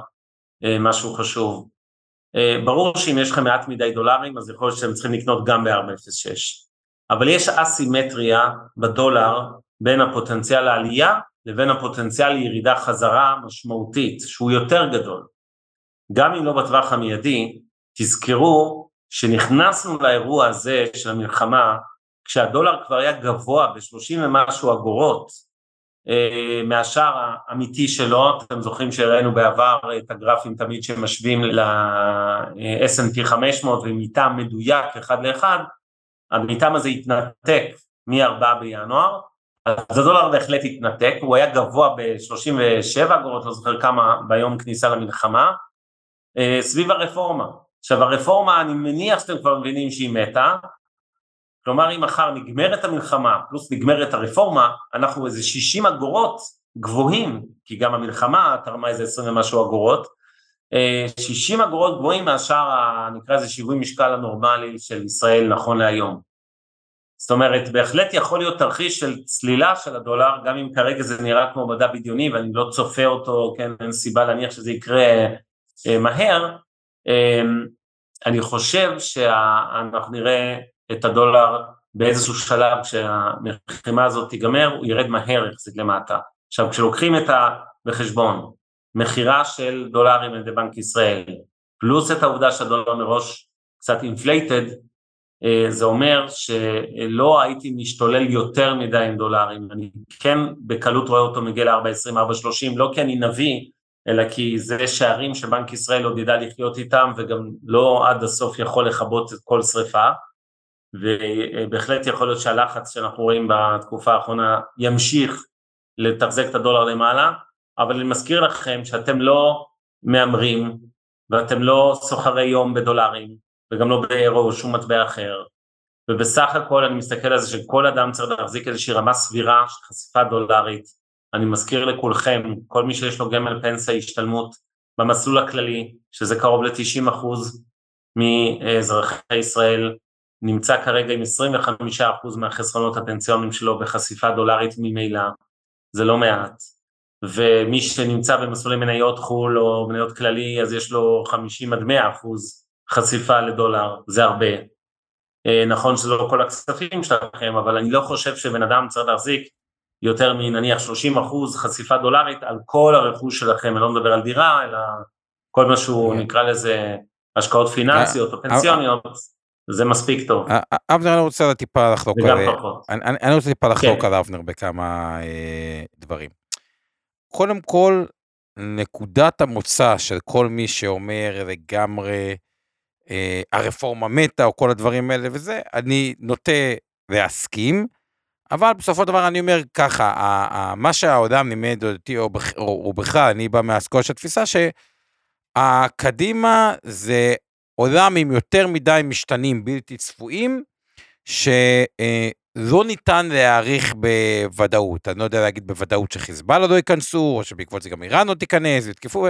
משהו חשוב. אה, ברור שאם יש לכם מעט מדי דולרים אז יכול להיות שאתם צריכים לקנות גם ב-4.06 אבל יש אסימטריה בדולר בין הפוטנציאל העלייה לבין הפוטנציאל לירידה חזרה משמעותית שהוא יותר גדול. גם אם לא בטווח המיידי, תזכרו שנכנסנו לאירוע הזה של המלחמה כשהדולר כבר היה גבוה ב-30 ומשהו אגורות מהשער האמיתי שלו, אתם זוכרים שהראינו בעבר את הגרפים תמיד שמשווים ל-S&P 500 ומתאם מדויק אחד לאחד, המתאם הזה התנתק מ-4 בינואר, אז הדולר בהחלט התנתק, הוא היה גבוה ב-37 אגורות, לא זוכר כמה ביום כניסה למלחמה, אה, סביב הרפורמה. עכשיו הרפורמה, אני מניח שאתם כבר מבינים שהיא מתה, כלומר אם מחר נגמרת המלחמה פלוס נגמרת הרפורמה, אנחנו איזה 60 אגורות גבוהים, כי גם המלחמה תרמה איזה 20 ומשהו אגורות, 60 אה, אגורות גבוהים מהשאר, נקרא לזה שיווי משקל הנורמלי של ישראל נכון להיום. זאת אומרת, בהחלט יכול להיות תרחיש של צלילה של הדולר, גם אם כרגע זה נראה כמו מדע בדיוני ואני לא צופה אותו, כן, אין סיבה להניח שזה יקרה אה, מהר, אה, אני חושב שאנחנו נראה את הדולר באיזשהו שלב כשהמלחמה הזאת תיגמר, הוא ירד מהר יחסית למטה. עכשיו כשלוקחים את ה... בחשבון מכירה של דולרים על ידי בנק ישראל, פלוס את העובדה שהדולר מראש קצת inflated, אה, זה אומר שלא הייתי משתולל יותר מדי עם דולרים, אני כן בקלות רואה אותו מגיע ל-4.20, 4.30, לא כי אני נביא, אלא כי זה שערים שבנק ישראל עוד ידע לחיות איתם וגם לא עד הסוף יכול לכבות את כל שריפה ובהחלט יכול להיות שהלחץ שאנחנו רואים בתקופה האחרונה ימשיך לתחזק את הדולר למעלה, אבל אני מזכיר לכם שאתם לא מהמרים ואתם לא סוחרי יום בדולרים וגם לא באירו או שום מטבע אחר. ובסך הכל אני מסתכל על זה שכל אדם צריך להחזיק איזושהי רמה סבירה של חשיפה דולרית. אני מזכיר לכולכם, כל מי שיש לו גמל פנסיה השתלמות במסלול הכללי, שזה קרוב ל-90% מאזרחי ישראל, נמצא כרגע עם 25% מהחסרונות הפנסיונים שלו בחשיפה דולרית ממילא, זה לא מעט. ומי שנמצא במסלולי מניות חו"ל או מניות כללי, אז יש לו 50 עד 100 אחוז חשיפה לדולר, זה הרבה. אה, נכון שזה לא כל הכספים שלכם, אבל אני לא חושב שבן אדם צריך להחזיק יותר מנניח 30 אחוז חשיפה דולרית על כל הרכוש שלכם, אני לא מדבר על דירה, אלא כל מה שהוא כן. נקרא לזה השקעות פיננסיות או פנסיוניות, זה מספיק טוב. אבנר, אני רוצה טיפה לחלוק על... אני רוצה טיפה לחלוק כן. על אבנר בכמה אה, דברים. קודם כל, נקודת המוצא של כל מי שאומר לגמרי אה, הרפורמה מתה או כל הדברים האלה וזה, אני נוטה להסכים. אבל בסופו של דבר אני אומר ככה, מה שהעולם לימד אותי, או, או, או בכלל, אני בא מהאסכולה של התפיסה, שהקדימה זה עולם עם יותר מדי משתנים בלתי צפויים, שלא ניתן להעריך בוודאות. אני לא יודע להגיד בוודאות שחיזבאללה לא ייכנסו, או שבעקבות זה גם איראן לא תיכנס, ויתקפו,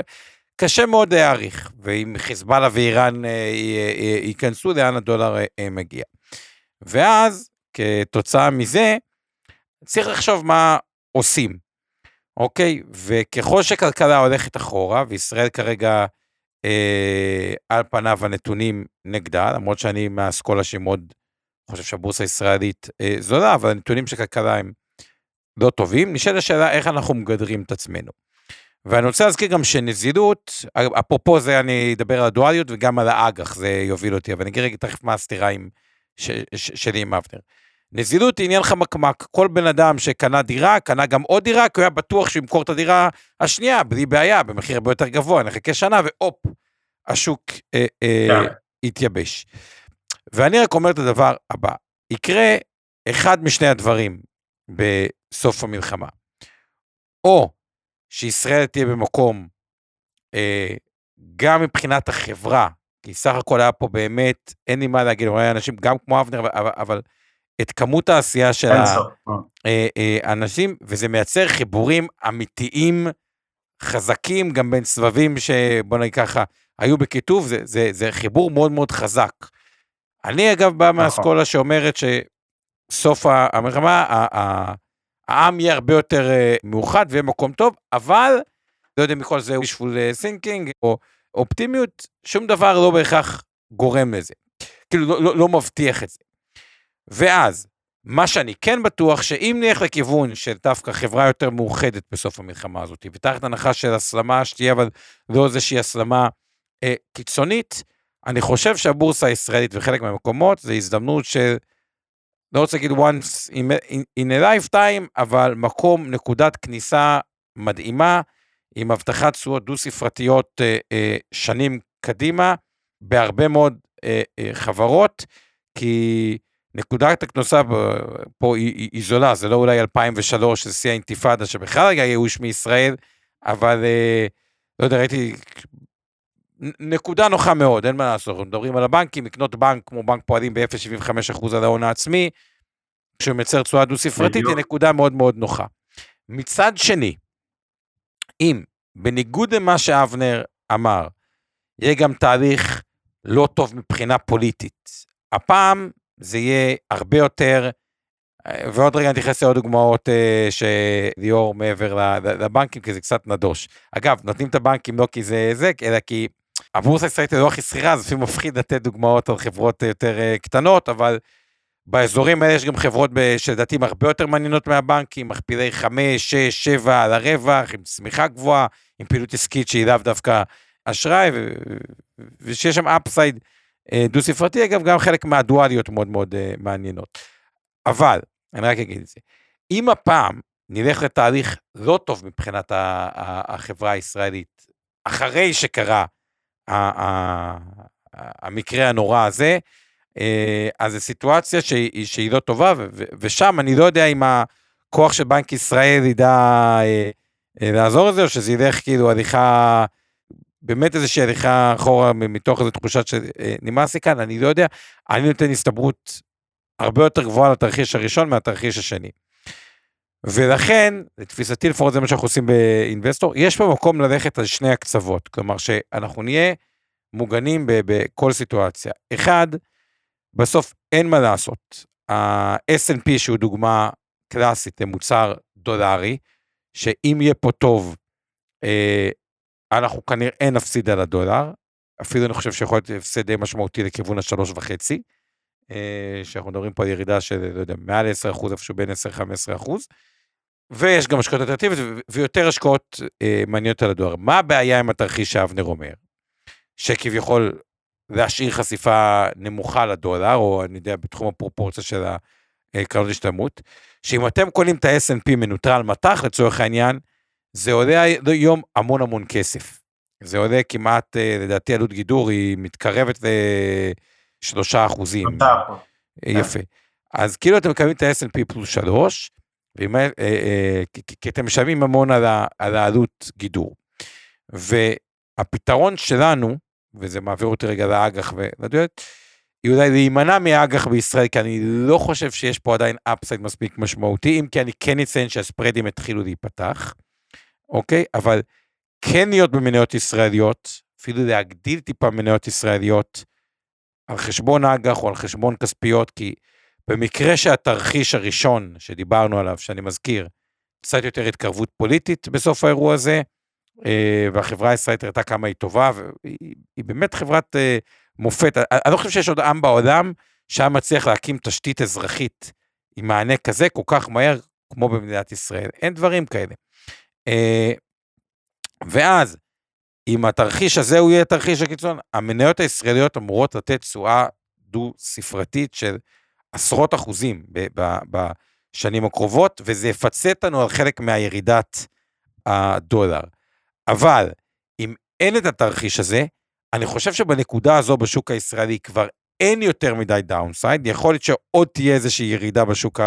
קשה מאוד להעריך. ואם חיזבאללה ואיראן אה, ייכנסו, לאן הדולר אה, מגיע. ואז, כתוצאה מזה, צריך לחשוב מה עושים, אוקיי? וככל שכלכלה הולכת אחורה, וישראל כרגע, אה, על פניו הנתונים נגדה, למרות שאני מהאסכולה שמאוד חושב שהבורסה הישראלית אה, זולה, אבל הנתונים של כלכלה הם לא טובים, נשאלת השאלה איך אנחנו מגדרים את עצמנו. ואני רוצה להזכיר גם שנזילות, אפרופו זה אני אדבר על הדואליות וגם על האג"ח, זה יוביל אותי, אבל אני אגיד רגע תכף מה הסתירה עם, ש, ש, שלי עם אבנר. נזילות היא עניין חמקמק, כל בן אדם שקנה דירה, קנה גם עוד דירה, כי הוא היה בטוח שהוא ימכור את הדירה השנייה, בלי בעיה, במחיר הרבה יותר גבוה, נחכה שנה והופ, השוק אה, אה, yeah. יתייבש. ואני רק אומר את הדבר הבא, יקרה אחד משני הדברים בסוף המלחמה. או שישראל תהיה במקום, אה, גם מבחינת החברה, כי סך הכל היה פה באמת, אין לי מה להגיד, אולי אנשים גם כמו אבנר, אבל, אבל את כמות העשייה של האנשים, אה, אה, וזה מייצר חיבורים אמיתיים, חזקים, גם בין סבבים שבוא נגיד ככה, היו בכיתוב, זה, זה, זה חיבור מאוד מאוד חזק. אני אגב בא נכון. מהאסכולה שאומרת שסוף המלחמה, העם יהיה הרבה יותר אה, מאוחד ויהיה מקום טוב, אבל, לא יודע מכל זה wishful thinking או אופטימיות, שום דבר לא בהכרח גורם לזה. כאילו לא, לא, לא מבטיח את זה. ואז, מה שאני כן בטוח, שאם נלך לכיוון של דווקא חברה יותר מאוחדת בסוף המלחמה הזאת, ותחת הנחה של הסלמה שתהיה, אבל לא איזושהי הסלמה אה, קיצונית, אני חושב שהבורסה הישראלית וחלק מהמקומות זה הזדמנות של, לא רוצה להגיד once in, in, a lifetime, אבל מקום, נקודת כניסה מדהימה, עם הבטחת תשואות דו-ספרתיות אה, אה, שנים קדימה, בהרבה מאוד אה, אה, חברות, כי נקודת הכנוסה פה היא, היא, היא זולה, זה לא אולי 2003, שזה שיא האינתיפאדה, שבכלל היה ייאוש מישראל, אבל אה, לא יודע, ראיתי נקודה נוחה מאוד, אין מה לעשות, מדברים על הבנקים, לקנות בנק כמו בנק פועלים ב-0.75% על ההון העצמי, כשהוא מייצר תשואה דו-ספרתית, היא נקודה מאוד מאוד נוחה. מצד שני, אם בניגוד למה שאבנר אמר, יהיה גם תהליך לא טוב מבחינה פוליטית, הפעם זה יהיה הרבה יותר, אה, ועוד רגע נתייחס לעוד דוגמאות אה, שליאור מעבר לבנקים, כי זה קצת נדוש. אגב, נותנים את הבנקים לא כי זה זה, אלא כי הבורסה הישראלית היא לא הכי שכירה, אז לפעמים מפחיד לתת דוגמאות על חברות יותר אה, קטנות, אבל באזורים האלה יש גם חברות שלדעתי הן הרבה יותר מעניינות מהבנקים, מכפילי 5, 6, 7 על הרווח, עם צמיחה גבוהה, עם פעילות עסקית שהיא לאו דווקא אשראי, ושיש שם אפסייד אה, דו-ספרתי, אגב, גם חלק מהדואליות מאוד מאוד uh, מעניינות. אבל, אני רק אגיד את זה, אם הפעם נלך לתהליך לא טוב מבחינת החברה הישראלית, אחרי שקרה המקרה הנורא הזה, אה, אז זו סיטואציה שהיא, שהיא לא טובה, ושם אני לא יודע אם הכוח של בנק ישראל ידע אה, אה, לעזור לזה, או שזה ילך כאילו הליכה, באמת איזושהי הליכה אחורה מתוך איזו תחושת שנמאס לי כאן, אני לא יודע, אני נותן הסתברות הרבה יותר גבוהה לתרחיש הראשון מהתרחיש השני. ולכן, לתפיסתי לפחות זה מה שאנחנו עושים באינבסטור, יש פה מקום ללכת על שני הקצוות, כלומר שאנחנו נהיה מוגנים בכל סיטואציה. אחד, בסוף אין מה לעשות. ה snp שהוא דוגמה קלאסית למוצר דולרי, שאם יהיה פה טוב, אה, אנחנו כנראה נפסיד על הדולר, אפילו אני חושב שיכול להיות הפסד די משמעותי לכיוון השלוש וחצי, אה, שאנחנו מדברים פה על ירידה של, לא יודע, מעל 10%, איפשהו בין 10-15%, ויש גם השקעות אלטרנטיביות ויותר השקעות אה, מעניינות על הדולר. מה הבעיה עם התרחיש שאבנר אומר? שכביכול להשאיר חשיפה נמוכה לדולר, או אני יודע, בתחום הפרופורציה של הקרנות השתלמות, שאם אתם קונים את ה-S&P מנוטרל מטח לצורך העניין, זה עולה היום המון המון כסף. זה עולה כמעט, אה, לדעתי עלות גידור היא מתקרבת לשלושה אחוזים. יפה. אז כאילו אתם מקבלים את ה-S&P פלוס שלוש, אה, כי אתם משלמים המון על העלות גידור. והפתרון שלנו, וזה מעביר אותי רגע לאג"ח ולדיוט, היא אולי להימנע מאג"ח בישראל, כי אני לא חושב שיש פה עדיין אפסייד מספיק משמעותי, אם כי אני כן אציין שהספרדים התחילו להיפתח, אוקיי? אבל כן להיות במניות ישראליות, אפילו להגדיל טיפה מניות ישראליות, על חשבון אג"ח או על חשבון כספיות, כי במקרה שהתרחיש הראשון שדיברנו עליו, שאני מזכיר, קצת יותר התקרבות פוליטית בסוף האירוע הזה, אה, והחברה הישראלית הראתה כמה היא טובה, והיא באמת חברת אה, מופת. אני לא חושב שיש עוד עם בעולם שהיה מצליח להקים תשתית אזרחית עם מענה כזה כל כך מהר כמו במדינת ישראל. אין דברים כאלה. אה, ואז, אם התרחיש הזה הוא יהיה תרחיש הקיצון, המניות הישראליות אמורות לתת תשואה דו-ספרתית של עשרות אחוזים בשנים הקרובות, וזה יפצה אותנו על חלק מהירידת הדולר. אבל אם אין את התרחיש הזה, אני חושב שבנקודה הזו בשוק הישראלי כבר אין יותר מדי downside, יכול להיות שעוד תהיה איזושהי ירידה בשוק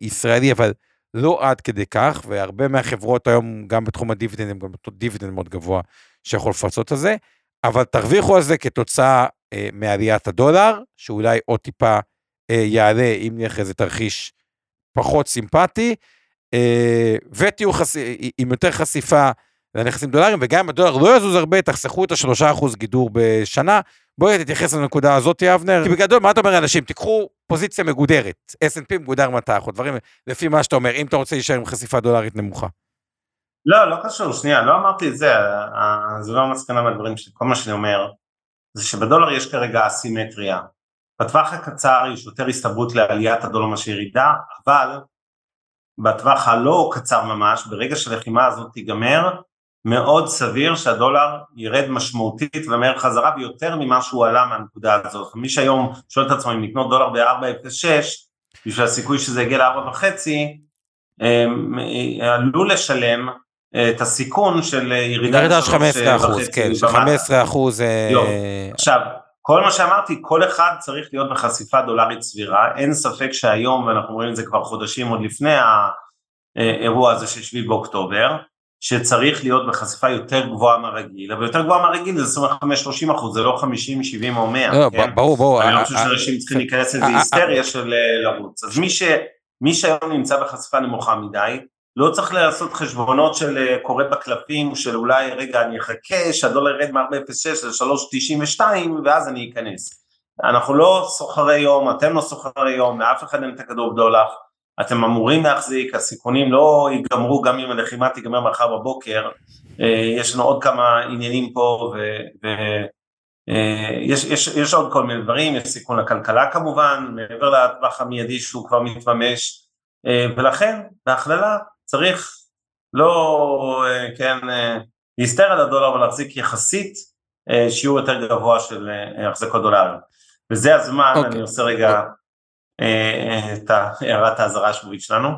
הישראלי, אבל לא עד כדי כך, והרבה מהחברות היום, גם בתחום הדיבידנד, הם גם אותו דיבידנד מאוד גבוה שיכול לפצות על זה, אבל תרוויחו על זה כתוצאה אה, מעליית הדולר, שאולי עוד טיפה אה, יעלה אם נלך איזה תרחיש פחות סימפטי, אה, ותהיו חש... עם יותר חשיפה לנכסים דולרים, וגם אם הדולר לא יזוז הרבה, תחסכו את השלושה אחוז גידור בשנה. בואי תתייחס לנקודה הזאת, אבנר. כי בגדול, מה אתה אומר לאנשים? תיקחו פוזיציה מגודרת, S&P מגודר מטח, או דברים, לפי מה שאתה אומר, אם אתה רוצה להישאר עם חשיפה דולרית נמוכה. לא, לא קשור, שנייה, לא אמרתי את זה, זה לא המסקנה מהדברים שלי, כל מה שאני אומר, זה שבדולר יש כרגע אסימטריה. בטווח הקצר יש יותר הסתברות לעליית הדולר מאשר ירידה, אבל בטווח הלא קצר ממש, ברגע שהלחימה הזאת תיגמר, מאוד סביר שהדולר ירד משמעותית ומהר חזרה ויותר ממה שהוא עלה מהנקודה הזאת. מי שהיום שואל את עצמו אם לקנות דולר ב-4.06 בשביל הסיכוי שזה יגיע ל-4.5 עלול לשלם אה, את הסיכון של ירידה של 15 אחוז, כן, של 15 אחוז. אה, עכשיו, כל מה שאמרתי, כל אחד צריך להיות בחשיפה דולרית סבירה, אין ספק שהיום, ואנחנו רואים את זה כבר חודשים עוד לפני האירוע הזה של 7 באוקטובר, שצריך להיות בחשיפה יותר גבוהה מהרגיל, אבל יותר גבוהה מהרגיל זה 25-30 אחוז, זה לא 50, 70 או 100, לא, כן? ברור, ברור. אני לא חושב שאנשים צריכים להיכנס לזה היסטריה של לרוץ. אז מי שהיום נמצא בחשיפה נמוכה מדי, לא צריך לעשות חשבונות של קורא בקלפים, של אולי רגע אני אחכה שהדולר ירד מ-4.06 ל-3.92 ואז אני אכנס. אנחנו לא סוחרי יום, אתם לא סוחרי יום, לאף אחד אין את הכדור בדולח. אתם אמורים להחזיק, הסיכונים לא ייגמרו גם אם הלחימה תיגמר מחר בבוקר, אה, יש לנו עוד כמה עניינים פה ויש אה, יש, יש עוד כל מיני דברים, יש סיכון לכלכלה כמובן, מעבר לטווח המיידי שהוא כבר מתממש, אה, ולכן בהכללה צריך לא, כן, להסתר על הדולר ולהחזיק יחסית שיעור יותר גבוה של החזקות דולרים. וזה הזמן, okay. אוקיי. אני עושה רגע את הערת האזהרה השבועית שלנו.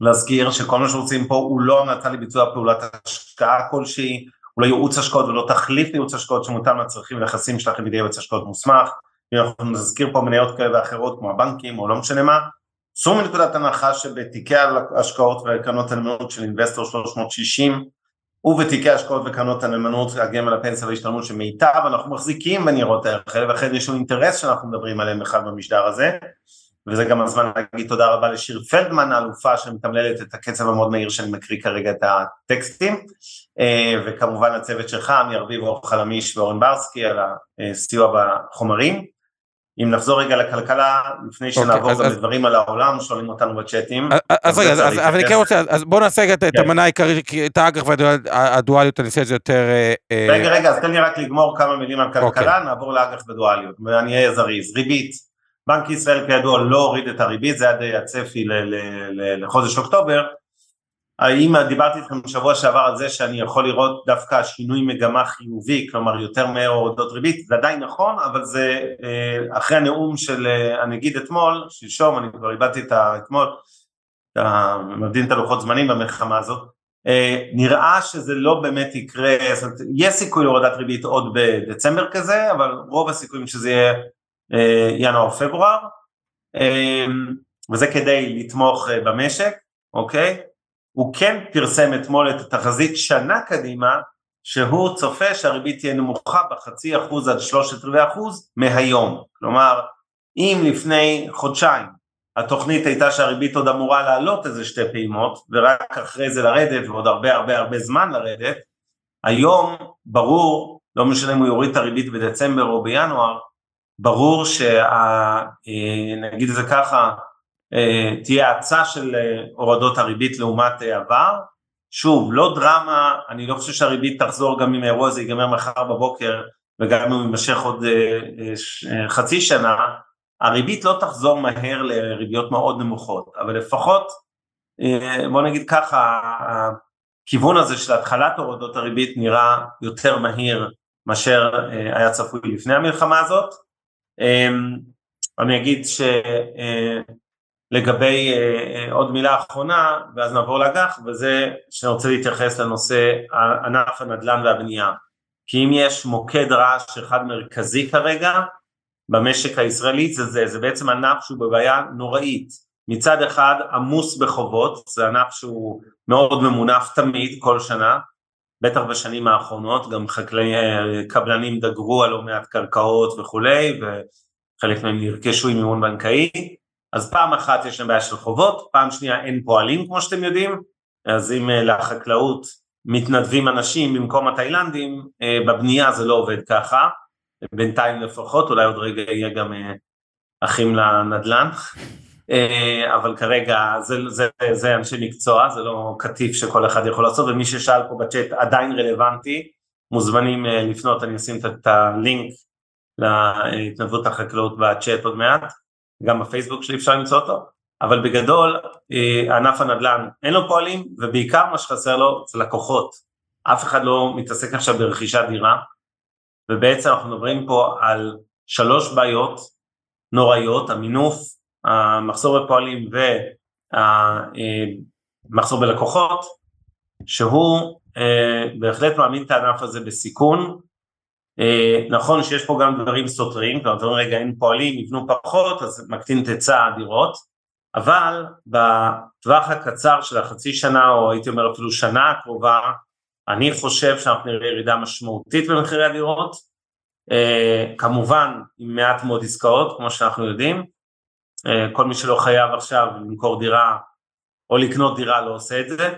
להזכיר שכל מה שרוצים פה הוא לא המלצה לביצוע פעולת השקעה כלשהי, הוא לא ייעוץ השקעות ולא תחליף לייעוץ השקעות שמותאם לצרכים ונכסים שלכם בידי ייעוץ השקעות מוסמך, אנחנו נזכיר פה מניות כאלה ואחרות כמו הבנקים או לא משנה מה, צאו מנקודת הנחה שבתיקי ההשקעות וקרנות הנאמנות של אינבסטור 360 ובתיקי השקעות וקרנות הנאמנות הגמל הפנסיה וההשתלמות של מיטב אנחנו מחזיקים בניירות הערך האלה ולכן יש לנו אינטרס שאנחנו מדברים עליהם בכלל במשדר הזה וזה גם הזמן להגיד תודה רבה לשיר פלדמן האלופה שמתמללת את הקצב המאוד מהיר שאני מקריא כרגע את הטקסטים אה, וכמובן הצוות שלך, אמיר ארביב, אור חלמיש ואורן ברסקי על הסיוע בחומרים אם נחזור רגע לכלכלה, לפני אוקיי, שנעבור גם לדברים על העולם, שואלים אותנו בצ'אטים. אז רגע, אז אני כן רוצה, אז בוא נעשה רגע את כן. המנה העיקרית, את האג"ח והדואליות, אני אעשה את זה יותר... אה, אה, רגע, רגע, אז תן לי רק לגמור כמה מילים על כלכלה, אוקיי. נעבור לאג"ח ודואליות, ואני אהיה זריז. ריבית, בנק ישראל כידוע לא הוריד את הריבית, זה היה הצפי לחודש אוקטובר, האם דיברתי איתכם בשבוע שעבר על זה שאני יכול לראות דווקא שינוי מגמה חיובי, כלומר יותר מהר הורדות ריבית, זה עדיין נכון, אבל זה אה, אחרי הנאום של אה, הנגיד אתמול, שלשום, אני כבר איבדתי את האתמול, מדין את הלוחות זמנים במלחמה הזאת, אה, נראה שזה לא באמת יקרה, זאת אומרת, יש סיכוי להורדת ריבית עוד בדצמבר כזה, אבל רוב הסיכויים שזה יהיה ינואר-פברואר, וזה כדי לתמוך במשק, אוקיי? הוא כן פרסם אתמול את התחזית שנה קדימה, שהוא צופה שהריבית תהיה נמוכה בחצי אחוז עד שלושת רבעי אחוז מהיום. כלומר, אם לפני חודשיים התוכנית הייתה שהריבית עוד אמורה לעלות איזה שתי פעימות, ורק אחרי זה לרדת, ועוד הרבה הרבה הרבה זמן לרדת, היום ברור, לא משנה אם הוא יוריד את הריבית בדצמבר או בינואר, ברור שה... אה, את זה ככה, אה, תהיה האצה של אה, הורדות הריבית לעומת עבר. שוב, לא דרמה, אני לא חושב שהריבית תחזור גם אם האירוע הזה ייגמר מחר בבוקר וגם אם הוא יימשך עוד חצי שנה, הריבית לא תחזור מהר לריביות מאוד נמוכות, אבל לפחות, בוא נגיד ככה, הכיוון הזה של התחלת הורדות הריבית נראה יותר מהיר מאשר היה צפוי לפני המלחמה הזאת. אני אגיד ש... לגבי אה, אה, עוד מילה אחרונה ואז נעבור לאג"ח וזה שאני רוצה להתייחס לנושא ענף הנדל"ן והבנייה. כי אם יש מוקד רעש אחד מרכזי כרגע במשק הישראלי זה זה, זה בעצם ענף שהוא בבעיה נוראית. מצד אחד עמוס בחובות, זה ענף שהוא מאוד ממונף תמיד כל שנה בטח בשנים האחרונות גם חקלאי אה, קבלנים דגרו על לא מעט קרקעות וכולי וחלק מהם נרכשו עם מימון בנקאי. אז פעם אחת יש להם בעיה של חובות, פעם שנייה אין פועלים כמו שאתם יודעים, אז אם אה, לחקלאות מתנדבים אנשים במקום התאילנדים, אה, בבנייה זה לא עובד ככה, בינתיים לפחות, אולי עוד רגע יהיה גם אחים לנדל"ן, אבל כרגע זה, זה, זה אנשי מקצוע, זה לא קטיף שכל אחד יכול לעשות, ומי ששאל פה בצ'אט עדיין רלוונטי, מוזמנים לפנות, אני אשים את הלינק להתנדבות החקלאות בצ'אט עוד מעט. גם בפייסבוק שלי אפשר למצוא אותו, אבל בגדול אה, ענף הנדל"ן אין לו פועלים ובעיקר מה שחסר לו זה לקוחות, אף אחד לא מתעסק עכשיו ברכישת דירה ובעצם אנחנו מדברים פה על שלוש בעיות נוראיות, המינוף, המחסור בפועלים והמחסור אה, בלקוחות, שהוא אה, בהחלט מעמיד את הענף הזה בסיכון, אה, נכון שיש פה גם דברים סותרים, כלומר אתה אומר רגע אין פועלים, יבנו פחות, אז מקטין את היצע הדירות, אבל בטווח הקצר של החצי שנה, או הייתי אומר אפילו שנה הקרובה, אני חושב שאנחנו נראה ירידה משמעותית במחירי הדירות, אה, כמובן עם מעט מאוד עסקאות, כמו שאנחנו יודעים, כל מי שלא חייב עכשיו למכור דירה או לקנות דירה לא עושה את זה,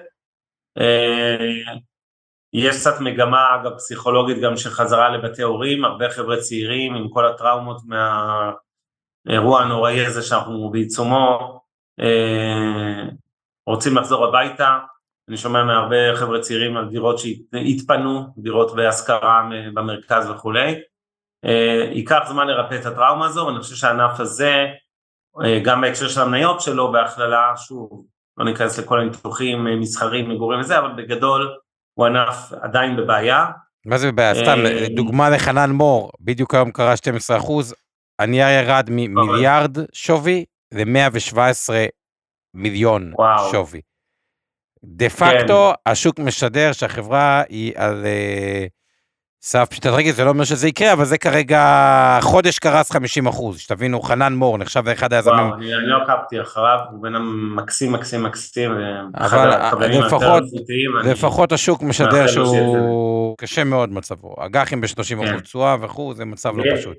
יש קצת מגמה אגב פסיכולוגית גם של חזרה לבתי הורים, הרבה חבר'ה צעירים עם כל הטראומות מהאירוע הנוראי הזה שאנחנו בעיצומו אה, רוצים לחזור הביתה, אני שומע מהרבה חבר'ה צעירים על דירות שהתפנו, דירות בהשכרה במרכז וכולי, אה, ייקח זמן לרפא את הטראומה הזו ואני חושב שהענף הזה אה, גם בהקשר של המניות שלו בהכללה, שוב לא ניכנס לכל הניתוחים מסחרים מגורים וזה, אבל בגדול הוא ענף עדיין בבעיה. מה זה בבעיה? סתם, אה, דוגמה לחנן מור, בדיוק היום קרה 12 אחוז, הנייר ירד ממיליארד שווי ל-117 מיליון שווי. דה פקטו, כן. השוק משדר שהחברה היא על uh, סף פשיטת רגל, זה לא אומר שזה יקרה, אבל זה כרגע, חודש קרס 50 אחוז, שתבינו, חנן מור נחשב לאחד היזמים. וואו, אני, אני לא עקבתי אחריו, הוא בן אדם מקסים, מקסים, מקסים, אבל לפחות, לפחות השוק משדר שהוא קשה מאוד מצבו, אג"חים ב-30 אחוז כן. תשואה וכו', זה מצב לא פשוט.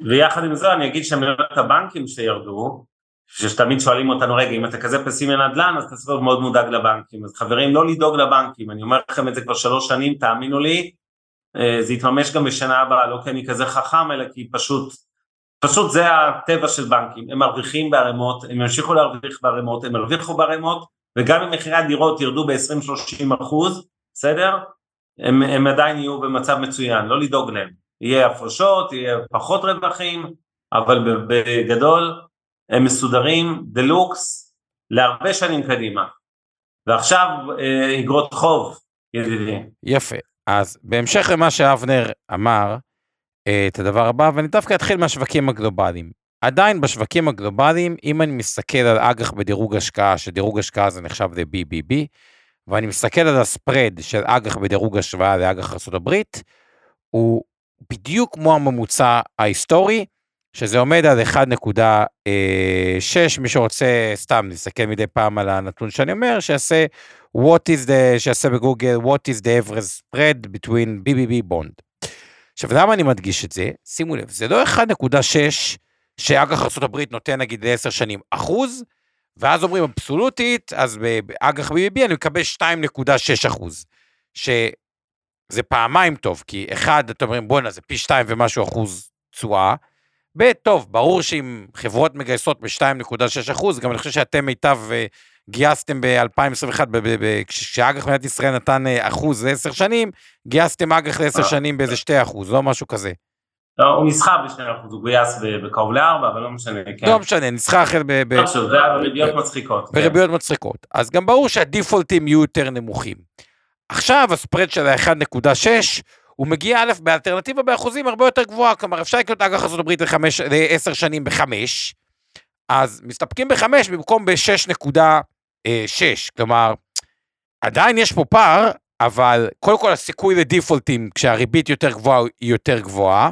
ויחד עם זה אני אגיד שמניות הבנקים שירדו, שתמיד שואלים אותנו, רגע, אם אתה כזה פסימי נדל"ן, אז אתה צריך להיות מאוד מודאג לבנקים. אז חברים, לא לדאוג לבנקים, אני אומר לכם את זה כבר שלוש שנים, תאמינו לי, אה, זה יתממש גם בשנה הבאה, לא כי אני כזה חכם, אלא כי פשוט, פשוט זה הטבע של בנקים, הם מרוויחים בערימות, הם ימשיכו להרוויח בערימות, הם הרוויחו בערימות, וגם אם מחירי הדירות ירדו ב-20-30 אחוז, בסדר? הם, הם עדיין יהיו במצב מצוין, לא לדאוג להם. יהיה הפרשות, יהיה פחות רווחים, אבל בגדול הם מסודרים דלוקס להרבה שנים קדימה. ועכשיו אה, אגרות חוב, ידידי. יפה. אז בהמשך למה שאבנר אמר, אה, את הדבר הבא, ואני דווקא אתחיל מהשווקים הגלובליים. עדיין בשווקים הגלובליים, אם אני מסתכל על אג"ח בדירוג השקעה, שדירוג השקעה זה נחשב ל-BBB, ואני מסתכל על הספרד של אג"ח בדירוג השוואה לאג"ח ארה"ב, הוא בדיוק כמו הממוצע ההיסטורי, שזה עומד על 1.6, מי שרוצה סתם להסתכל מדי פעם על הנתון שאני אומר, שיעשה what is the, שיעשה בגוגל, what is the average spread between BBB bond. עכשיו למה אני מדגיש את זה? שימו לב, זה לא 1.6 שאג"ח ארה"ב נותן נגיד ל-10 שנים אחוז, ואז אומרים אבסולוטית, אז באג"ח BBB אני מקבל 2.6 אחוז. שזה פעמיים טוב, כי אחד, אתם אומרים בואנה זה פי 2 ומשהו אחוז תשואה, ב', טוב, ברור שאם חברות מגייסות ב-2.6 אחוז, גם אני חושב שאתם מיטב אה, גייסתם ב-2021, כשאג"ח מדינת ישראל נתן אה, אחוז ל-10 שנים, גייסתם אג"ח ל-10 אה. שנים באיזה 2 אחוז, לא משהו כזה. לא, הוא נסחר ב-2 אחוז, הוא גויס בקרוב ל-4, אבל לא משנה, כן. לא משנה, נסחר אחר ב... לא חשוב, זה היה בריביות מצחיקות. כן. בריביות מצחיקות. אז גם ברור שהדיפולטים יהיו יותר נמוכים. עכשיו הספרד של ה-1.6, הוא מגיע א' באלטרנטיבה באחוזים הרבה יותר גבוהה, כלומר אפשר לקנות אג"ח ארה"ב ל-10 שנים בחמש, אז מסתפקים בחמש במקום ב-6.6, כלומר עדיין יש פה פער, אבל קודם כל הסיכוי לדיפולטים כשהריבית יותר גבוהה היא יותר גבוהה,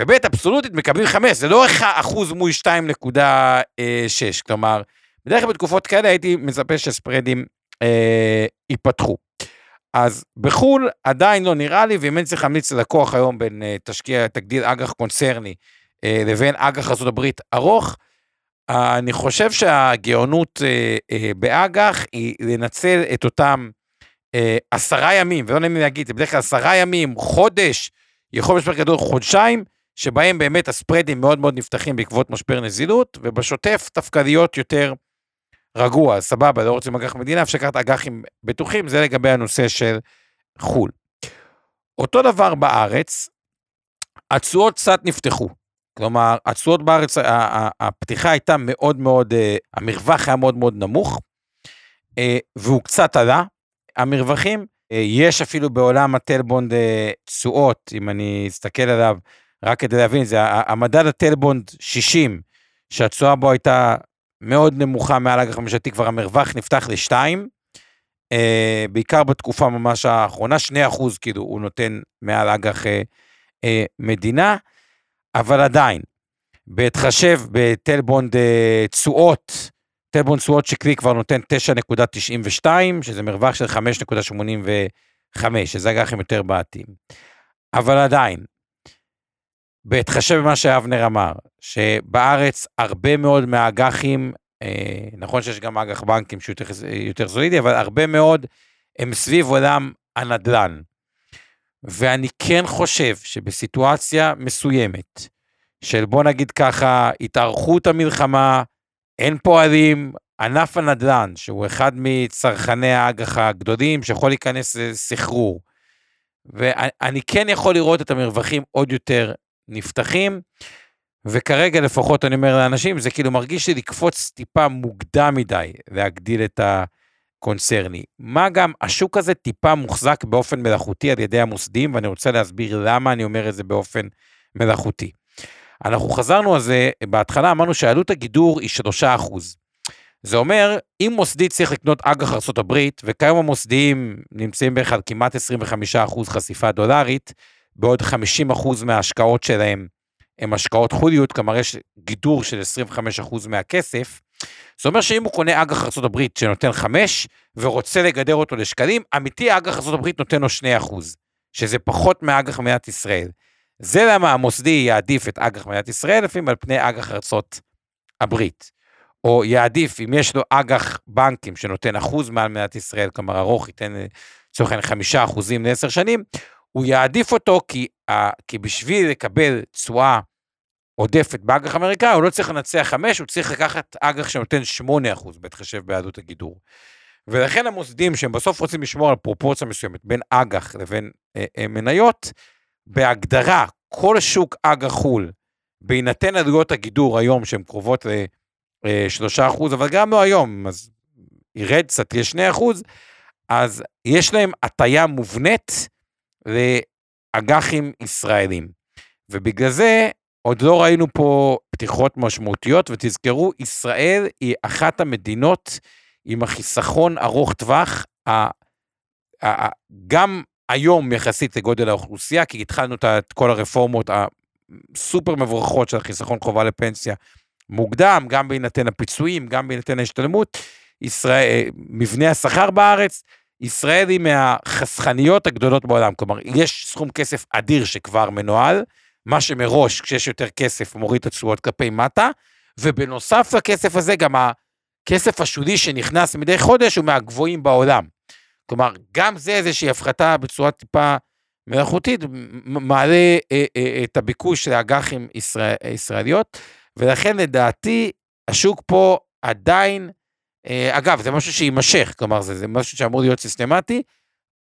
וב' אבסולוטית מקבלים חמש, זה לא אחוז מול 2.6, כלומר בדרך כלל בתקופות כאלה הייתי מצפה שספרדים אה, ייפתחו. אז בחו"ל עדיין לא נראה לי, ואם אני צריך להמליץ ללקוח היום בין uh, תשקיע, תגדיל אג"ח קונצרני uh, לבין אג"ח ארה"ב ארוך, uh, אני חושב שהגאונות uh, uh, באג"ח היא לנצל את אותם uh, עשרה ימים, ולא נעים לי להגיד, זה בדרך כלל עשרה ימים, חודש, יכול להיות משבר גדול חודשיים, שבהם באמת הספרדים מאוד מאוד נפתחים בעקבות משבר נזילות, ובשוטף דווקא להיות יותר רגוע, סבבה, לא רוצים אג"ח מדינה, אפשר לקחת אג"חים בטוחים, זה לגבי הנושא של חו"ל. אותו דבר בארץ, התשואות קצת נפתחו. כלומר, התשואות בארץ, הפתיחה הייתה מאוד מאוד, אה, המרווח היה מאוד מאוד נמוך, אה, והוא קצת עלה, המרווחים. אה, יש אפילו בעולם הטלבונד תשואות, אם אני אסתכל עליו, רק כדי להבין, זה המדד הטלבונד 60, שהתשואה בו הייתה מאוד נמוכה מעל אג"ח ממשלתי, כבר המרווח נפתח לשתיים, אה, בעיקר בתקופה ממש האחרונה, שני אחוז כאילו הוא נותן מעל אג"ח אה, אה, מדינה, אבל עדיין, בהתחשב בטלבונד אה, תשואות, טלבונד תשואות שקלי כבר נותן 9.92, שזה מרווח של 5.85, שזה אג"חים יותר בעתים. אבל עדיין, בהתחשב במה שאבנר אמר, שבארץ הרבה מאוד מהאג"חים, אה, נכון שיש גם אג"ח בנקים שהוא יותר, יותר סולידי, אבל הרבה מאוד הם סביב עולם הנדל"ן. ואני כן חושב שבסיטואציה מסוימת, של בוא נגיד ככה, התארכות המלחמה, אין פועלים, ענף הנדל"ן, שהוא אחד מצרכני האג"ח הגדולים, שיכול להיכנס לסחרור. ואני כן יכול לראות את המרווחים עוד יותר נפתחים, וכרגע לפחות אני אומר לאנשים, זה כאילו מרגיש לי לקפוץ טיפה מוקדם מדי להגדיל את הקונצרני. מה גם, השוק הזה טיפה מוחזק באופן מלאכותי על ידי המוסדים, ואני רוצה להסביר למה אני אומר את זה באופן מלאכותי. אנחנו חזרנו על זה, בהתחלה אמרנו שעלות הגידור היא 3%. זה אומר, אם מוסדי צריך לקנות אג"ח ארה"ב, וכיום המוסדיים נמצאים בערך על כמעט 25% חשיפה דולרית, בעוד 50% מההשקעות שלהם הם השקעות חוליות, כלומר יש גידור של 25% מהכסף, זה אומר שאם הוא קונה אג"ח ארה"ב שנותן 5 ורוצה לגדר אותו לשקלים, אמיתי אג"ח ארה"ב נותן לו 2%, שזה פחות מאג"ח מדינת ישראל. זה למה המוסדי יעדיף את אג"ח מדינת ישראל לפעמים על פני אג"ח הברית. או יעדיף, אם יש לו אג"ח בנקים שנותן אחוז מעל מדינת ישראל, כלומר ארוך ייתן לצורך העניין חמישה אחוזים לעשר שנים, הוא יעדיף אותו כי, כי בשביל לקבל תשואה עודפת באג"ח אמריקאי, הוא לא צריך לנצח חמש, הוא צריך לקחת אג"ח שנותן שמונה אחוז, בהתחשב ביהדות הגידור. ולכן המוסדים שהם בסוף רוצים לשמור על פרופורציה מסוימת בין אג"ח לבין אה, אה, מניות, בהגדרה, כל שוק אג"ח חו"ל, בהינתן עלויות הגידור היום שהן קרובות ל-3%, אה, אבל גם לא היום, אז ירד קצת, יהיה 2%, אז יש להם הטיה מובנית לאג"חים ישראלים. ובגלל זה עוד לא ראינו פה פתיחות משמעותיות, ותזכרו, ישראל היא אחת המדינות עם החיסכון ארוך טווח, גם היום יחסית לגודל האוכלוסייה, כי התחלנו את כל הרפורמות הסופר מבורכות של החיסכון חובה לפנסיה מוקדם, גם בהינתן הפיצויים, גם בהינתן ההשתלמות, ישראל, מבנה השכר בארץ, ישראל היא מהחסכניות הגדולות בעולם, כלומר, יש סכום כסף אדיר שכבר מנוהל, מה שמראש, כשיש יותר כסף, מוריד את התשואות כלפי מטה, ובנוסף לכסף הזה, גם הכסף השולי שנכנס מדי חודש הוא מהגבוהים בעולם. כלומר, גם זה איזושהי הפחתה בצורה טיפה מלאכותית, מעלה אה, אה, את הביקוש לאג"חים ישראל, ישראליות, ולכן לדעתי, השוק פה עדיין, אה, אגב, זה משהו שיימשך, כלומר, זה, זה משהו שאמור להיות סיסטמטי.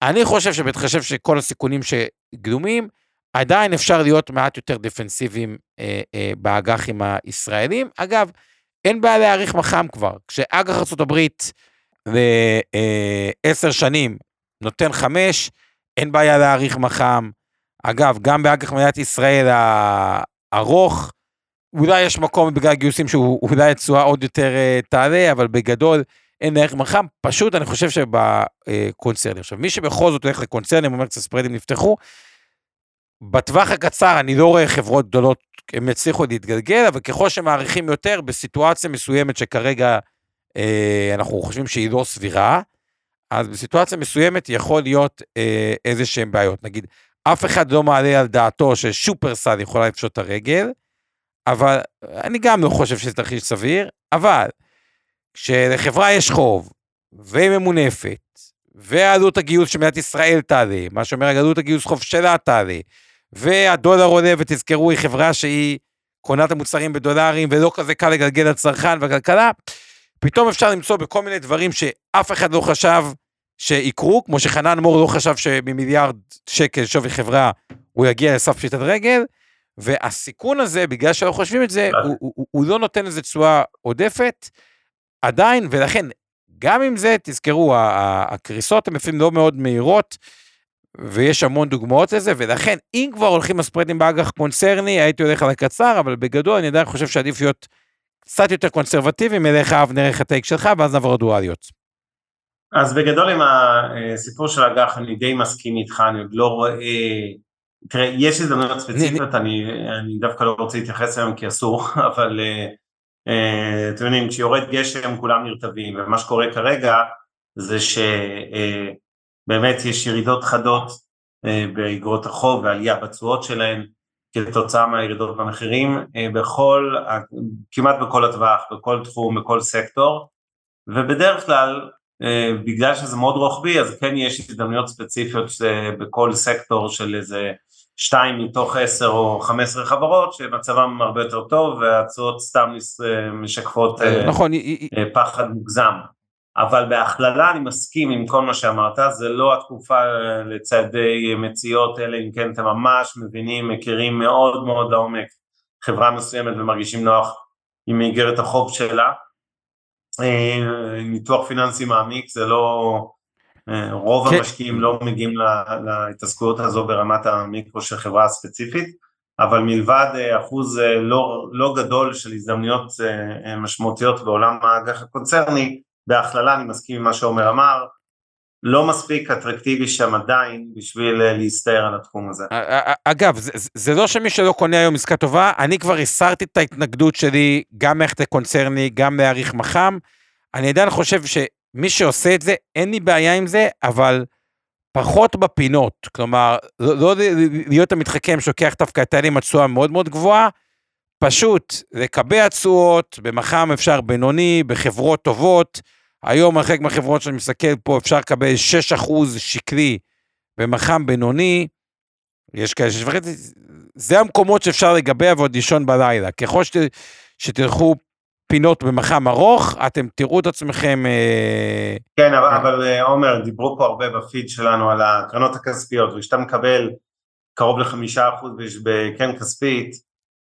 אני חושב שבהתחשב שכל הסיכונים שגלומים, עדיין אפשר להיות מעט יותר דפנסיביים אה, אה, באג"חים הישראלים. אגב, אין בעיה להאריך מח"מ כבר. כשאג"ח ארה"ב לעשר שנים נותן חמש, אין בעיה להאריך מח"מ. אגב, גם באג"ח מדינת ישראל הארוך, אולי יש מקום בגלל גיוסים שאולי התשואה עוד יותר uh, תעלה, אבל בגדול אין ערך מח"מ. פשוט אני חושב שבקונצרנים. עכשיו, מי שבכל זאת הולך לקונצרנים, אומר קצת ספרדים נפתחו, בטווח הקצר אני לא רואה חברות גדולות, הם יצליחו להתגלגל, אבל ככל שמעריכים יותר, בסיטואציה מסוימת שכרגע אה, אנחנו חושבים שהיא לא סבירה, אז בסיטואציה מסוימת יכול להיות אה, איזה שהן בעיות. נגיד, אף אחד לא מעלה על דעתו ששופרסל יכולה לפשוט את הרגל, אבל אני גם לא חושב שזה תרחיש סביר, אבל כשלחברה יש חוב, והיא ממונפת, ועלות הגיוס של מדינת ישראל תעלה, מה שאומר עלות הגיוס חוב שלה תעלה, והדולר עולה, ותזכרו, היא חברה שהיא קונה את המוצרים בדולרים, ולא כזה קל לגלגל לצרכן והכלכלה, פתאום אפשר למצוא בכל מיני דברים שאף אחד לא חשב שיקרו, כמו שחנן מור לא חשב שממיליארד שקל שווי חברה הוא יגיע לסף פשיטת רגל, והסיכון הזה, בגלל שלא חושבים את זה, הוא, הוא, הוא לא נותן איזה תשואה עודפת, עדיין, ולכן, גם עם זה, תזכרו, הקריסות הן לפעמים לא מאוד מהירות, ויש המון דוגמאות לזה, ולכן, אם כבר הולכים לספרדים באג"ח קונצרני, הייתי הולך על הקצר, אבל בגדול אני עדיין חושב שעדיף להיות קצת יותר קונסרבטיביים, אליך אבנר איך הטייק שלך, ואז נעבור לדואליות. אז בגדול עם הסיפור של אג"ח אני די מסכים איתך, אני עוד לא רואה, תראה, יש הזדמנויות ספציפיות, אני, אני דווקא לא רוצה להתייחס היום כי אסור, אבל אה, אתם יודעים, כשיורד גשם כולם נרטבים, ומה שקורה כרגע זה שבאמת אה, יש ירידות חדות אה, באגרות החוב ועלייה בתשואות שלהן, כתוצאה מהירידות במחירים בכל, כמעט בכל הטווח, בכל תחום, בכל סקטור, ובדרך כלל בגלל שזה מאוד רוחבי אז כן יש הזדמנויות ספציפיות בכל סקטור של איזה שתיים מתוך עשר או חמש עשרה חברות שמצבם הרבה יותר טוב והתשואות סתם משקפות נכון, פחד מוגזם. אבל בהכללה אני מסכים עם כל מה שאמרת, זה לא התקופה לצעדי מציאות, אלא אם כן אתם ממש מבינים, מכירים מאוד מאוד לעומק חברה מסוימת ומרגישים נוח עם איגרת החוב שלה. אה, ניתוח פיננסי מעמיק זה לא, אה, רוב כן. המשקיעים לא מגיעים להתעסקויות הזו ברמת המיקרו של חברה ספציפית. אבל מלבד אחוז לא, לא גדול של הזדמנויות משמעותיות בעולם האג"ח הקונצרני, בהכללה אני מסכים עם מה שעומר אמר, לא מספיק אטרקטיבי שם עדיין בשביל אה, להסתער על התחום הזה. אגב, זה, זה לא שמי שלא קונה היום עסקה טובה, אני כבר הסרתי את ההתנגדות שלי גם מערכת הקונצרני, גם להעריך מח"מ. אני עדיין חושב שמי שעושה את זה, אין לי בעיה עם זה, אבל פחות בפינות. כלומר, לא, לא להיות המתחכם שלוקח דווקא את האלה עם התשואה מאוד מאוד גבוהה, פשוט לקבע תשואות, במח"מ אפשר בינוני, בחברות טובות. היום חלק מהחברות שאני מסתכל פה אפשר לקבל 6% שקלי במח"מ בינוני, יש כאלה שיש וחצי, זה המקומות שאפשר לגביה ועוד לישון בלילה. ככל שת, שתלכו פינות במח"מ ארוך, אתם תראו את עצמכם... אה, כן, אבל, אבל אה, עומר, דיברו פה הרבה בפיד שלנו על הקרנות הכספיות, וכשאתה מקבל קרוב לחמישה אחוז בקרן כספית,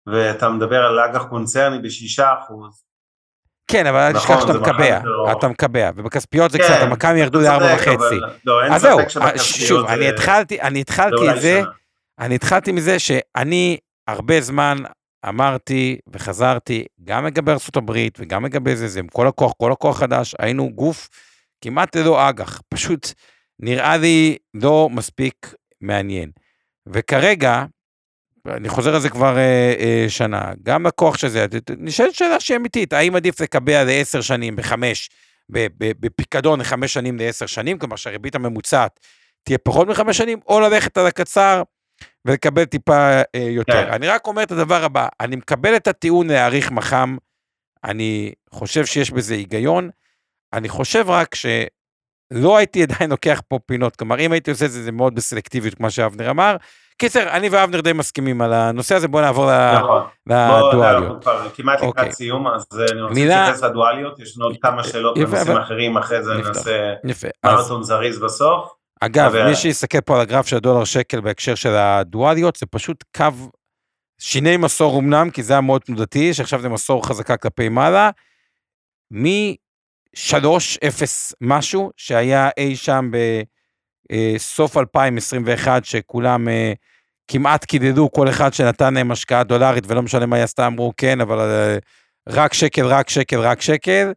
ואתה מדבר על אג"ח קונצרני בשישה אחוז, כן, אבל אל תשכח נכון, שאתה מקבע, אתה מקבע, ובכספיות זה קצת, כן, המכ"מים ירדו לארבע וחצי. לא, אז זהו, שוב, אני התחלתי, אני התחלתי את זה, אני התחלתי מזה שאני הרבה זמן אמרתי וחזרתי, גם לגבי ארה"ב וגם לגבי זה, זה עם כל הכוח, כל הכוח חדש, היינו גוף כמעט ללא אג"ח, פשוט נראה לי לא מספיק מעניין. וכרגע, אני חוזר על זה כבר אה, אה, שנה, גם הכוח של זה, נשאלת שאלה שהיא אמיתית, האם עדיף לקבע לעשר שנים בחמש, בפיקדון לחמש שנים לעשר שנים, כלומר שהריבית הממוצעת תהיה פחות מחמש שנים, או ללכת על הקצר ולקבל טיפה אה, יותר. כן. אני רק אומר את הדבר הבא, אני מקבל את הטיעון להאריך מח"מ, אני חושב שיש בזה היגיון, אני חושב רק שלא הייתי עדיין לוקח פה פינות, כלומר אם הייתי עושה את זה, זה מאוד בסלקטיביות, כמו שאבנר אמר, קיצר, אני ואבנר די מסכימים על הנושא הזה, בוא נעבור נכון. לדואליות. בוא, כמעט לקראת אוקיי. סיום, אז אה, אני רוצה להתייחס לדואליות, יש לנו עוד כמה שאלות בנושאים אחרים, אחרי זה נעשה מרתון זריז בסוף. אגב, מי שיסתכל פה על הגרף של הדולר שקל בהקשר של הדואליות, זה פשוט קו, שיני מסור אמנם, כי זה היה מאוד תנודתי, שעכשיו זה מסור חזקה כלפי מעלה, מ-3-0 משהו, שהיה אי שם ב... אה, סוף 2021, שכולם אה, כמעט קידדו כל אחד שנתן להם השקעה דולרית, ולא משנה מה היא עשתה, אמרו כן, אבל אה, רק שקל, רק שקל, רק שקל.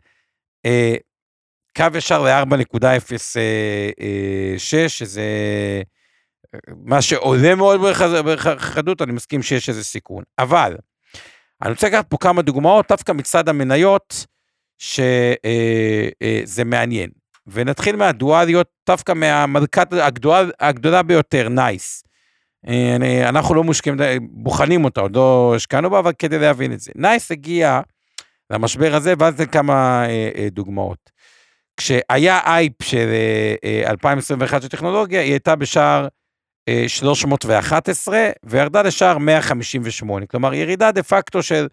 קו ישר ל-4.06, שזה מה שעולה מאוד בחדות, אני מסכים שיש איזה סיכון. אבל, אני רוצה לקחת פה כמה דוגמאות, דווקא מצד המניות, שזה מעניין. ונתחיל מהדואליות, דווקא מהמלכה הגדולה, הגדולה ביותר, נייס. אה, אנחנו לא מושקעים, בוחנים אותה, עוד לא השקענו בה, אבל כדי להבין את זה. נייס הגיע למשבר הזה, ואז זה כמה אה, אה, דוגמאות. כשהיה אייפ של 2021 של טכנולוגיה, היא הייתה בשער 311, וירדה לשער 158, כלומר ירידה דה פקטו של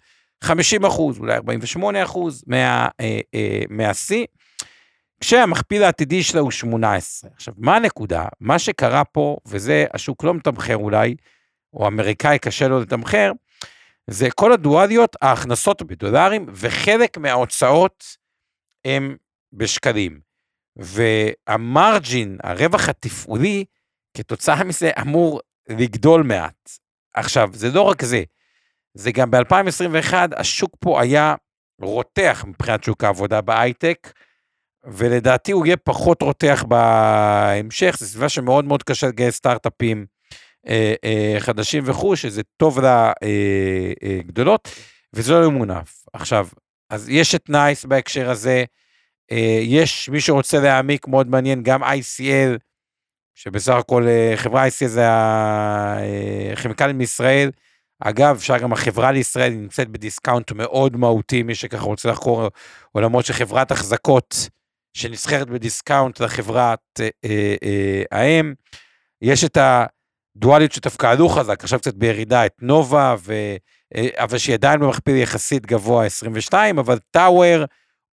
50 אחוז, אולי 48 אחוז מהשיא. כשהמכפיל העתידי שלה הוא 18. עכשיו, מה הנקודה? מה שקרה פה, וזה השוק לא מתמחר אולי, או אמריקאי קשה לו לתמחר, זה כל הדואליות, ההכנסות בדולרים, וחלק מההוצאות הם בשקלים. והמרג'ין, הרווח התפעולי, כתוצאה מזה אמור לגדול מעט. עכשיו, זה לא רק זה, זה גם ב-2021, השוק פה היה רותח מבחינת שוק העבודה בהייטק, ולדעתי הוא יהיה פחות רותח בהמשך, זו סביבה שמאוד מאוד קשה לגייס סטארט-אפים אה, אה, חדשים וכו', שזה טוב לגדולות, אה, אה, וזה לא מונף. עכשיו, אז יש את נייס בהקשר הזה, יש מי שרוצה להעמיק, מאוד מעניין, גם ICL, שבסך הכל אה, חברה ICL זה הכימיקלים אה, מישראל, אגב, אפשר גם החברה לישראל נמצאת בדיסקאונט מאוד מהותי, מי שככה רוצה לחקור עולמות של חברת החזקות שנסחרת בדיסקאונט לחברת אה, אה, אה, האם. יש את הדואליות שדווקא עלו חזק, עכשיו קצת בירידה, את נובה, ו... אה, אבל שהיא עדיין במכפיל יחסית גבוה 22, אבל טאוור,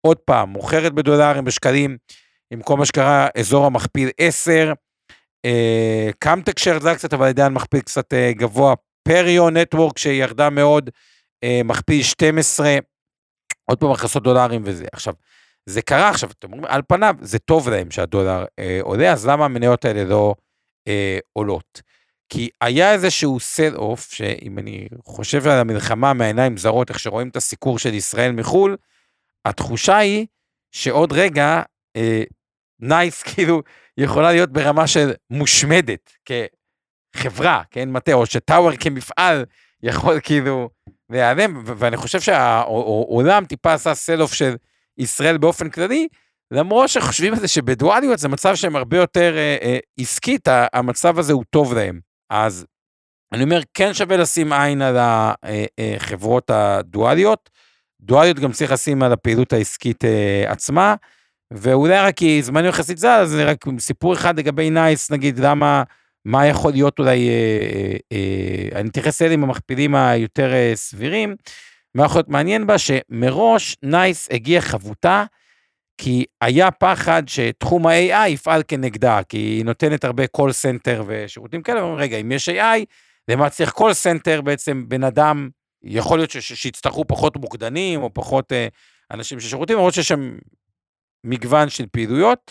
עוד פעם, מוכרת בדולרים, בשקלים, עם כל מה שקרה, אזור המכפיל 10. אה, קמטק שירדה קצת, אבל עדיין מכפיל קצת אה, גבוה. פריו נטוורק שירדה מאוד, אה, מכפיל 12. עוד פעם הכנסות דולרים וזה. עכשיו, זה קרה עכשיו, אתם אומרים, על פניו זה טוב להם שהדולר אה, עולה, אז למה המניות האלה לא אה, עולות? כי היה איזשהו sell-off, שאם אני חושב על המלחמה מעיניים זרות, איך שרואים את הסיקור של ישראל מחו"ל, התחושה היא שעוד רגע, אה, נייס כאילו יכולה להיות ברמה של מושמדת כחברה, כן, מטה, או ש Tower כמפעל יכול כאילו להיעלם, ואני חושב שהעולם טיפה עשה sell-off של ישראל באופן כללי, למרות שחושבים על זה שבדואליות זה מצב שהם הרבה יותר אה, אה, עסקית, המצב הזה הוא טוב להם. אז אני אומר, כן שווה לשים עין על החברות אה, אה, הדואליות. דואליות גם צריך לשים על הפעילות העסקית אה, עצמה, ואולי רק כי זמן יחסית זל, אז רק סיפור אחד לגבי נייס, נגיד, למה, מה יכול להיות אולי, אה, אה, אני אתייחס אלה עם המכפילים היותר אה, סבירים, מה יכול להיות מעניין בה, שמראש נייס הגיע חבוטה, כי היה פחד שתחום ה-AI יפעל כנגדה, כי היא נותנת הרבה call center ושירותים כאלה, ואומרים, רגע, אם יש AI, למה צריך call center בעצם בן אדם, יכול להיות שיצטרכו פחות מוקדנים, או פחות אה, אנשים ששירותים, למרות שיש שם מגוון של פעילויות,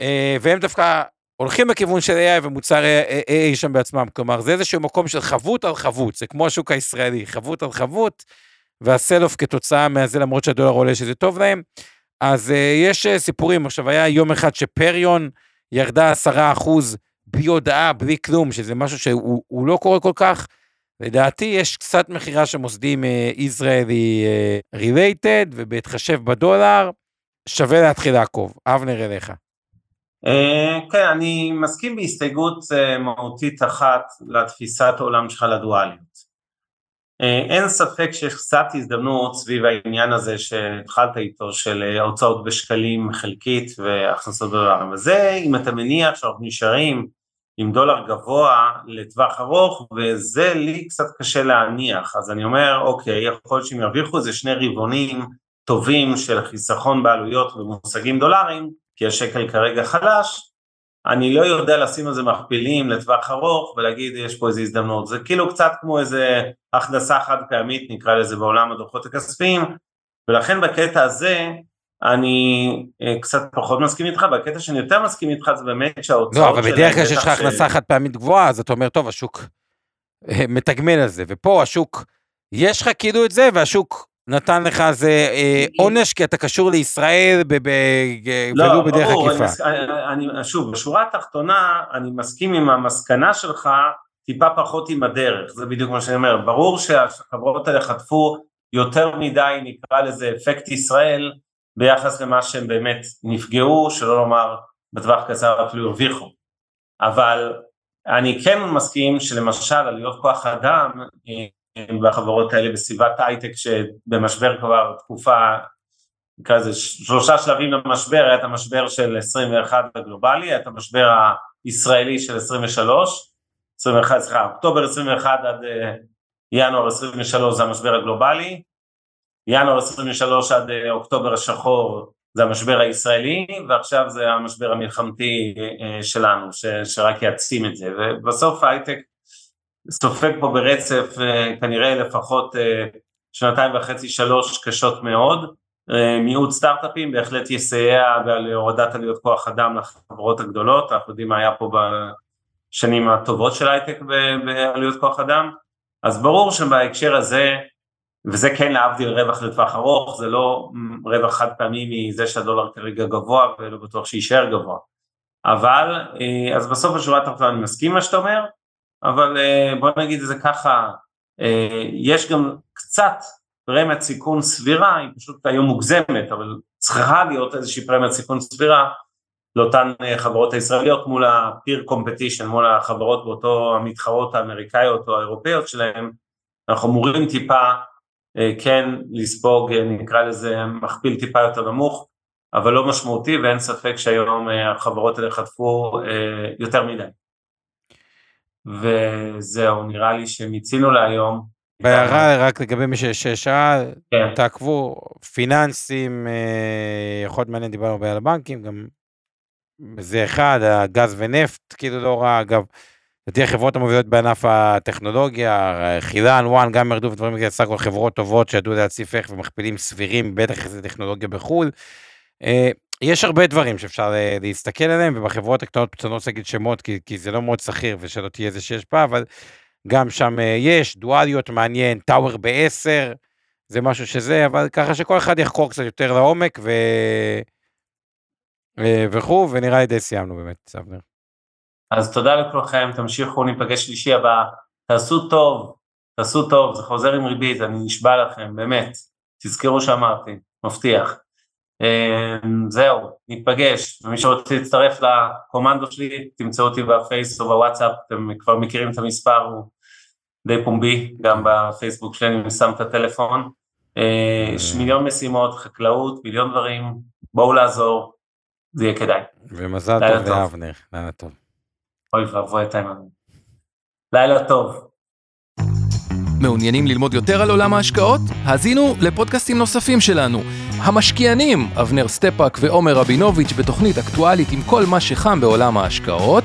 אה, והם דווקא הולכים לכיוון של AI ומוצר AI שם בעצמם, כלומר, זה איזשהו מקום של חבות על חבות, זה כמו השוק הישראלי, חבות על חבות, וה sell-off כתוצאה מהזה, למרות שהדולר עולה שזה טוב להם. אז uh, יש uh, סיפורים, עכשיו היה יום אחד שפריון ירדה עשרה אחוז בלי הודעה, בלי כלום, שזה משהו שהוא לא קורה כל כך. לדעתי יש קצת מכירה של מוסדים ישראלי uh, related, ובהתחשב בדולר, שווה להתחיל לעקוב. אבנר אליך. כן, אני מסכים בהסתייגות מהותית אחת לתפיסת העולם שלך לדואליות. אה, אין ספק שיש קצת הזדמנות סביב העניין הזה שהתחלת איתו של אה, הוצאות בשקלים חלקית והכנסות דולרים, וזה אם אתה מניח שאנחנו נשארים עם דולר גבוה לטווח ארוך וזה לי קצת קשה להניח, אז אני אומר אוקיי יכול להיות שהם ירוויחו איזה שני רבעונים טובים של חיסכון בעלויות במושגים דולרים כי השקל כרגע חלש. אני לא יודע לשים על זה מכפילים לטווח ארוך ולהגיד יש פה איזו הזדמנות, זה כאילו קצת כמו איזה הכנסה חד פעמית נקרא לזה בעולם הדוחות הכספיים. ולכן בקטע הזה אני אה, קצת פחות מסכים איתך, בקטע שאני יותר מסכים איתך זה באמת שההוצאות לא, אבל בדרך כלל שיש לך הכנסה חד פעמית גבוהה אז אתה אומר טוב השוק אה, מתגמל על זה ופה השוק יש לך כאילו את זה והשוק נתן לך איזה אה, עונש כי אתה קשור לישראל לא, ולו בדרך עקיפה. אני, שוב, בשורה התחתונה אני מסכים עם המסקנה שלך טיפה פחות עם הדרך, זה בדיוק מה שאני אומר, ברור שהחברות האלה חטפו יותר מדי נקרא לזה אפקט ישראל ביחס למה שהם באמת נפגעו, שלא לומר בטווח קצר אפילו הרוויחו, אבל אני כן מסכים שלמשל עלויות כוח אדם אה, בחברות האלה בסביבת הייטק שבמשבר כבר תקופה, נקרא לזה שלושה שלבים למשבר, היה את המשבר של 21 הגלובלי, היה את המשבר הישראלי של 23, 21, סליחה, אוקטובר 21 עד אה, ינואר 23 זה המשבר הגלובלי, ינואר 23 עד אה, אוקטובר השחור זה המשבר הישראלי, ועכשיו זה המשבר המלחמתי אה, שלנו, ש, שרק יעצים את זה, ובסוף הייטק סופג פה ברצף אה, כנראה לפחות שנתיים וחצי שלוש קשות מאוד, מיעוט סטארט-אפים בהחלט יסייע בהורדת עלויות כוח אדם לחברות הגדולות, אנחנו יודעים מה היה פה בשנים הטובות של הייטק בעלויות כוח אדם, אז ברור שבהקשר הזה, וזה כן להבדיל רווח לטווח ארוך, זה לא רווח חד פעמי מזה שהדולר כרגע גבוה ולא בטוח שיישאר גבוה, אבל אז בסוף השורה התחתונה אני מסכים מה שאתה אומר, אבל אה, בוא נגיד את זה ככה, אה, יש גם קצת פרמיית סיכון סבירה, היא פשוט היום מוגזמת, אבל צריכה להיות איזושהי פרמיית סיכון סבירה לאותן אה, חברות הישראליות מול ה-peer competition, מול החברות באותו המתחרות האמריקאיות או האירופאיות שלהם, אנחנו אמורים טיפה כן לספוג, נקרא לזה מכפיל טיפה יותר נמוך, אבל לא משמעותי ואין ספק שהיום החברות האלה חטפו יותר מדי. וזהו, נראה לי שמיצינו להיום. בהערה, רק לגבי מי ששאל, כן. תעקבו, פיננסים, אה, יכול להיות מעניין, דיברנו הרבה על הבנקים, גם זה אחד, הגז ונפט, כאילו לא רע, אגב, לדעתי החברות המובילות בענף הטכנולוגיה, חילן, וואן, גם ירדו ודברים כאלה, סך הכל חברות טובות שידעו להציף איך ומכפילים סבירים, בטח איזה טכנולוגיה בחו"ל. אה, יש הרבה דברים שאפשר אה, להסתכל עליהם, ובחברות הקטנות, אני לא רוצה להגיד שמות, כי, כי זה לא מאוד שכיר ושלא תהיה איזה שיש פעם, אבל גם שם אה, יש, דואליות מעניין, טאוור ב-10, זה משהו שזה, אבל ככה שכל אחד יחקור קצת יותר לעומק ו... וכו', ונראה לי די סיימנו באמת, אבנר. אז תודה לכולכם, תמשיכו, ניפגש שלישי הבא, תעשו טוב, תעשו טוב, זה חוזר עם ריבית, אני נשבע לכם, באמת, תזכרו שאמרתי, מבטיח. אמ, זהו, ניפגש, ומי שרוצה להצטרף לקומנדו שלי, תמצאו אותי בפייס או בוואטסאפ, אתם כבר מכירים את המספר, הוא די פומבי, גם בפייסבוק שלי אני שם את הטלפון. אה, יש מיליון משימות, חקלאות, מיליון דברים, בואו לעזור, זה יהיה כדאי. ומזל טוב לאבנר, לילה טוב. אוי ואבוי את האמון. לילה טוב. מעוניינים ללמוד יותר על עולם ההשקעות? האזינו לפודקאסטים נוספים שלנו. המשקיענים, אבנר סטפאק ועומר רבינוביץ' בתוכנית אקטואלית עם כל מה שחם בעולם ההשקעות.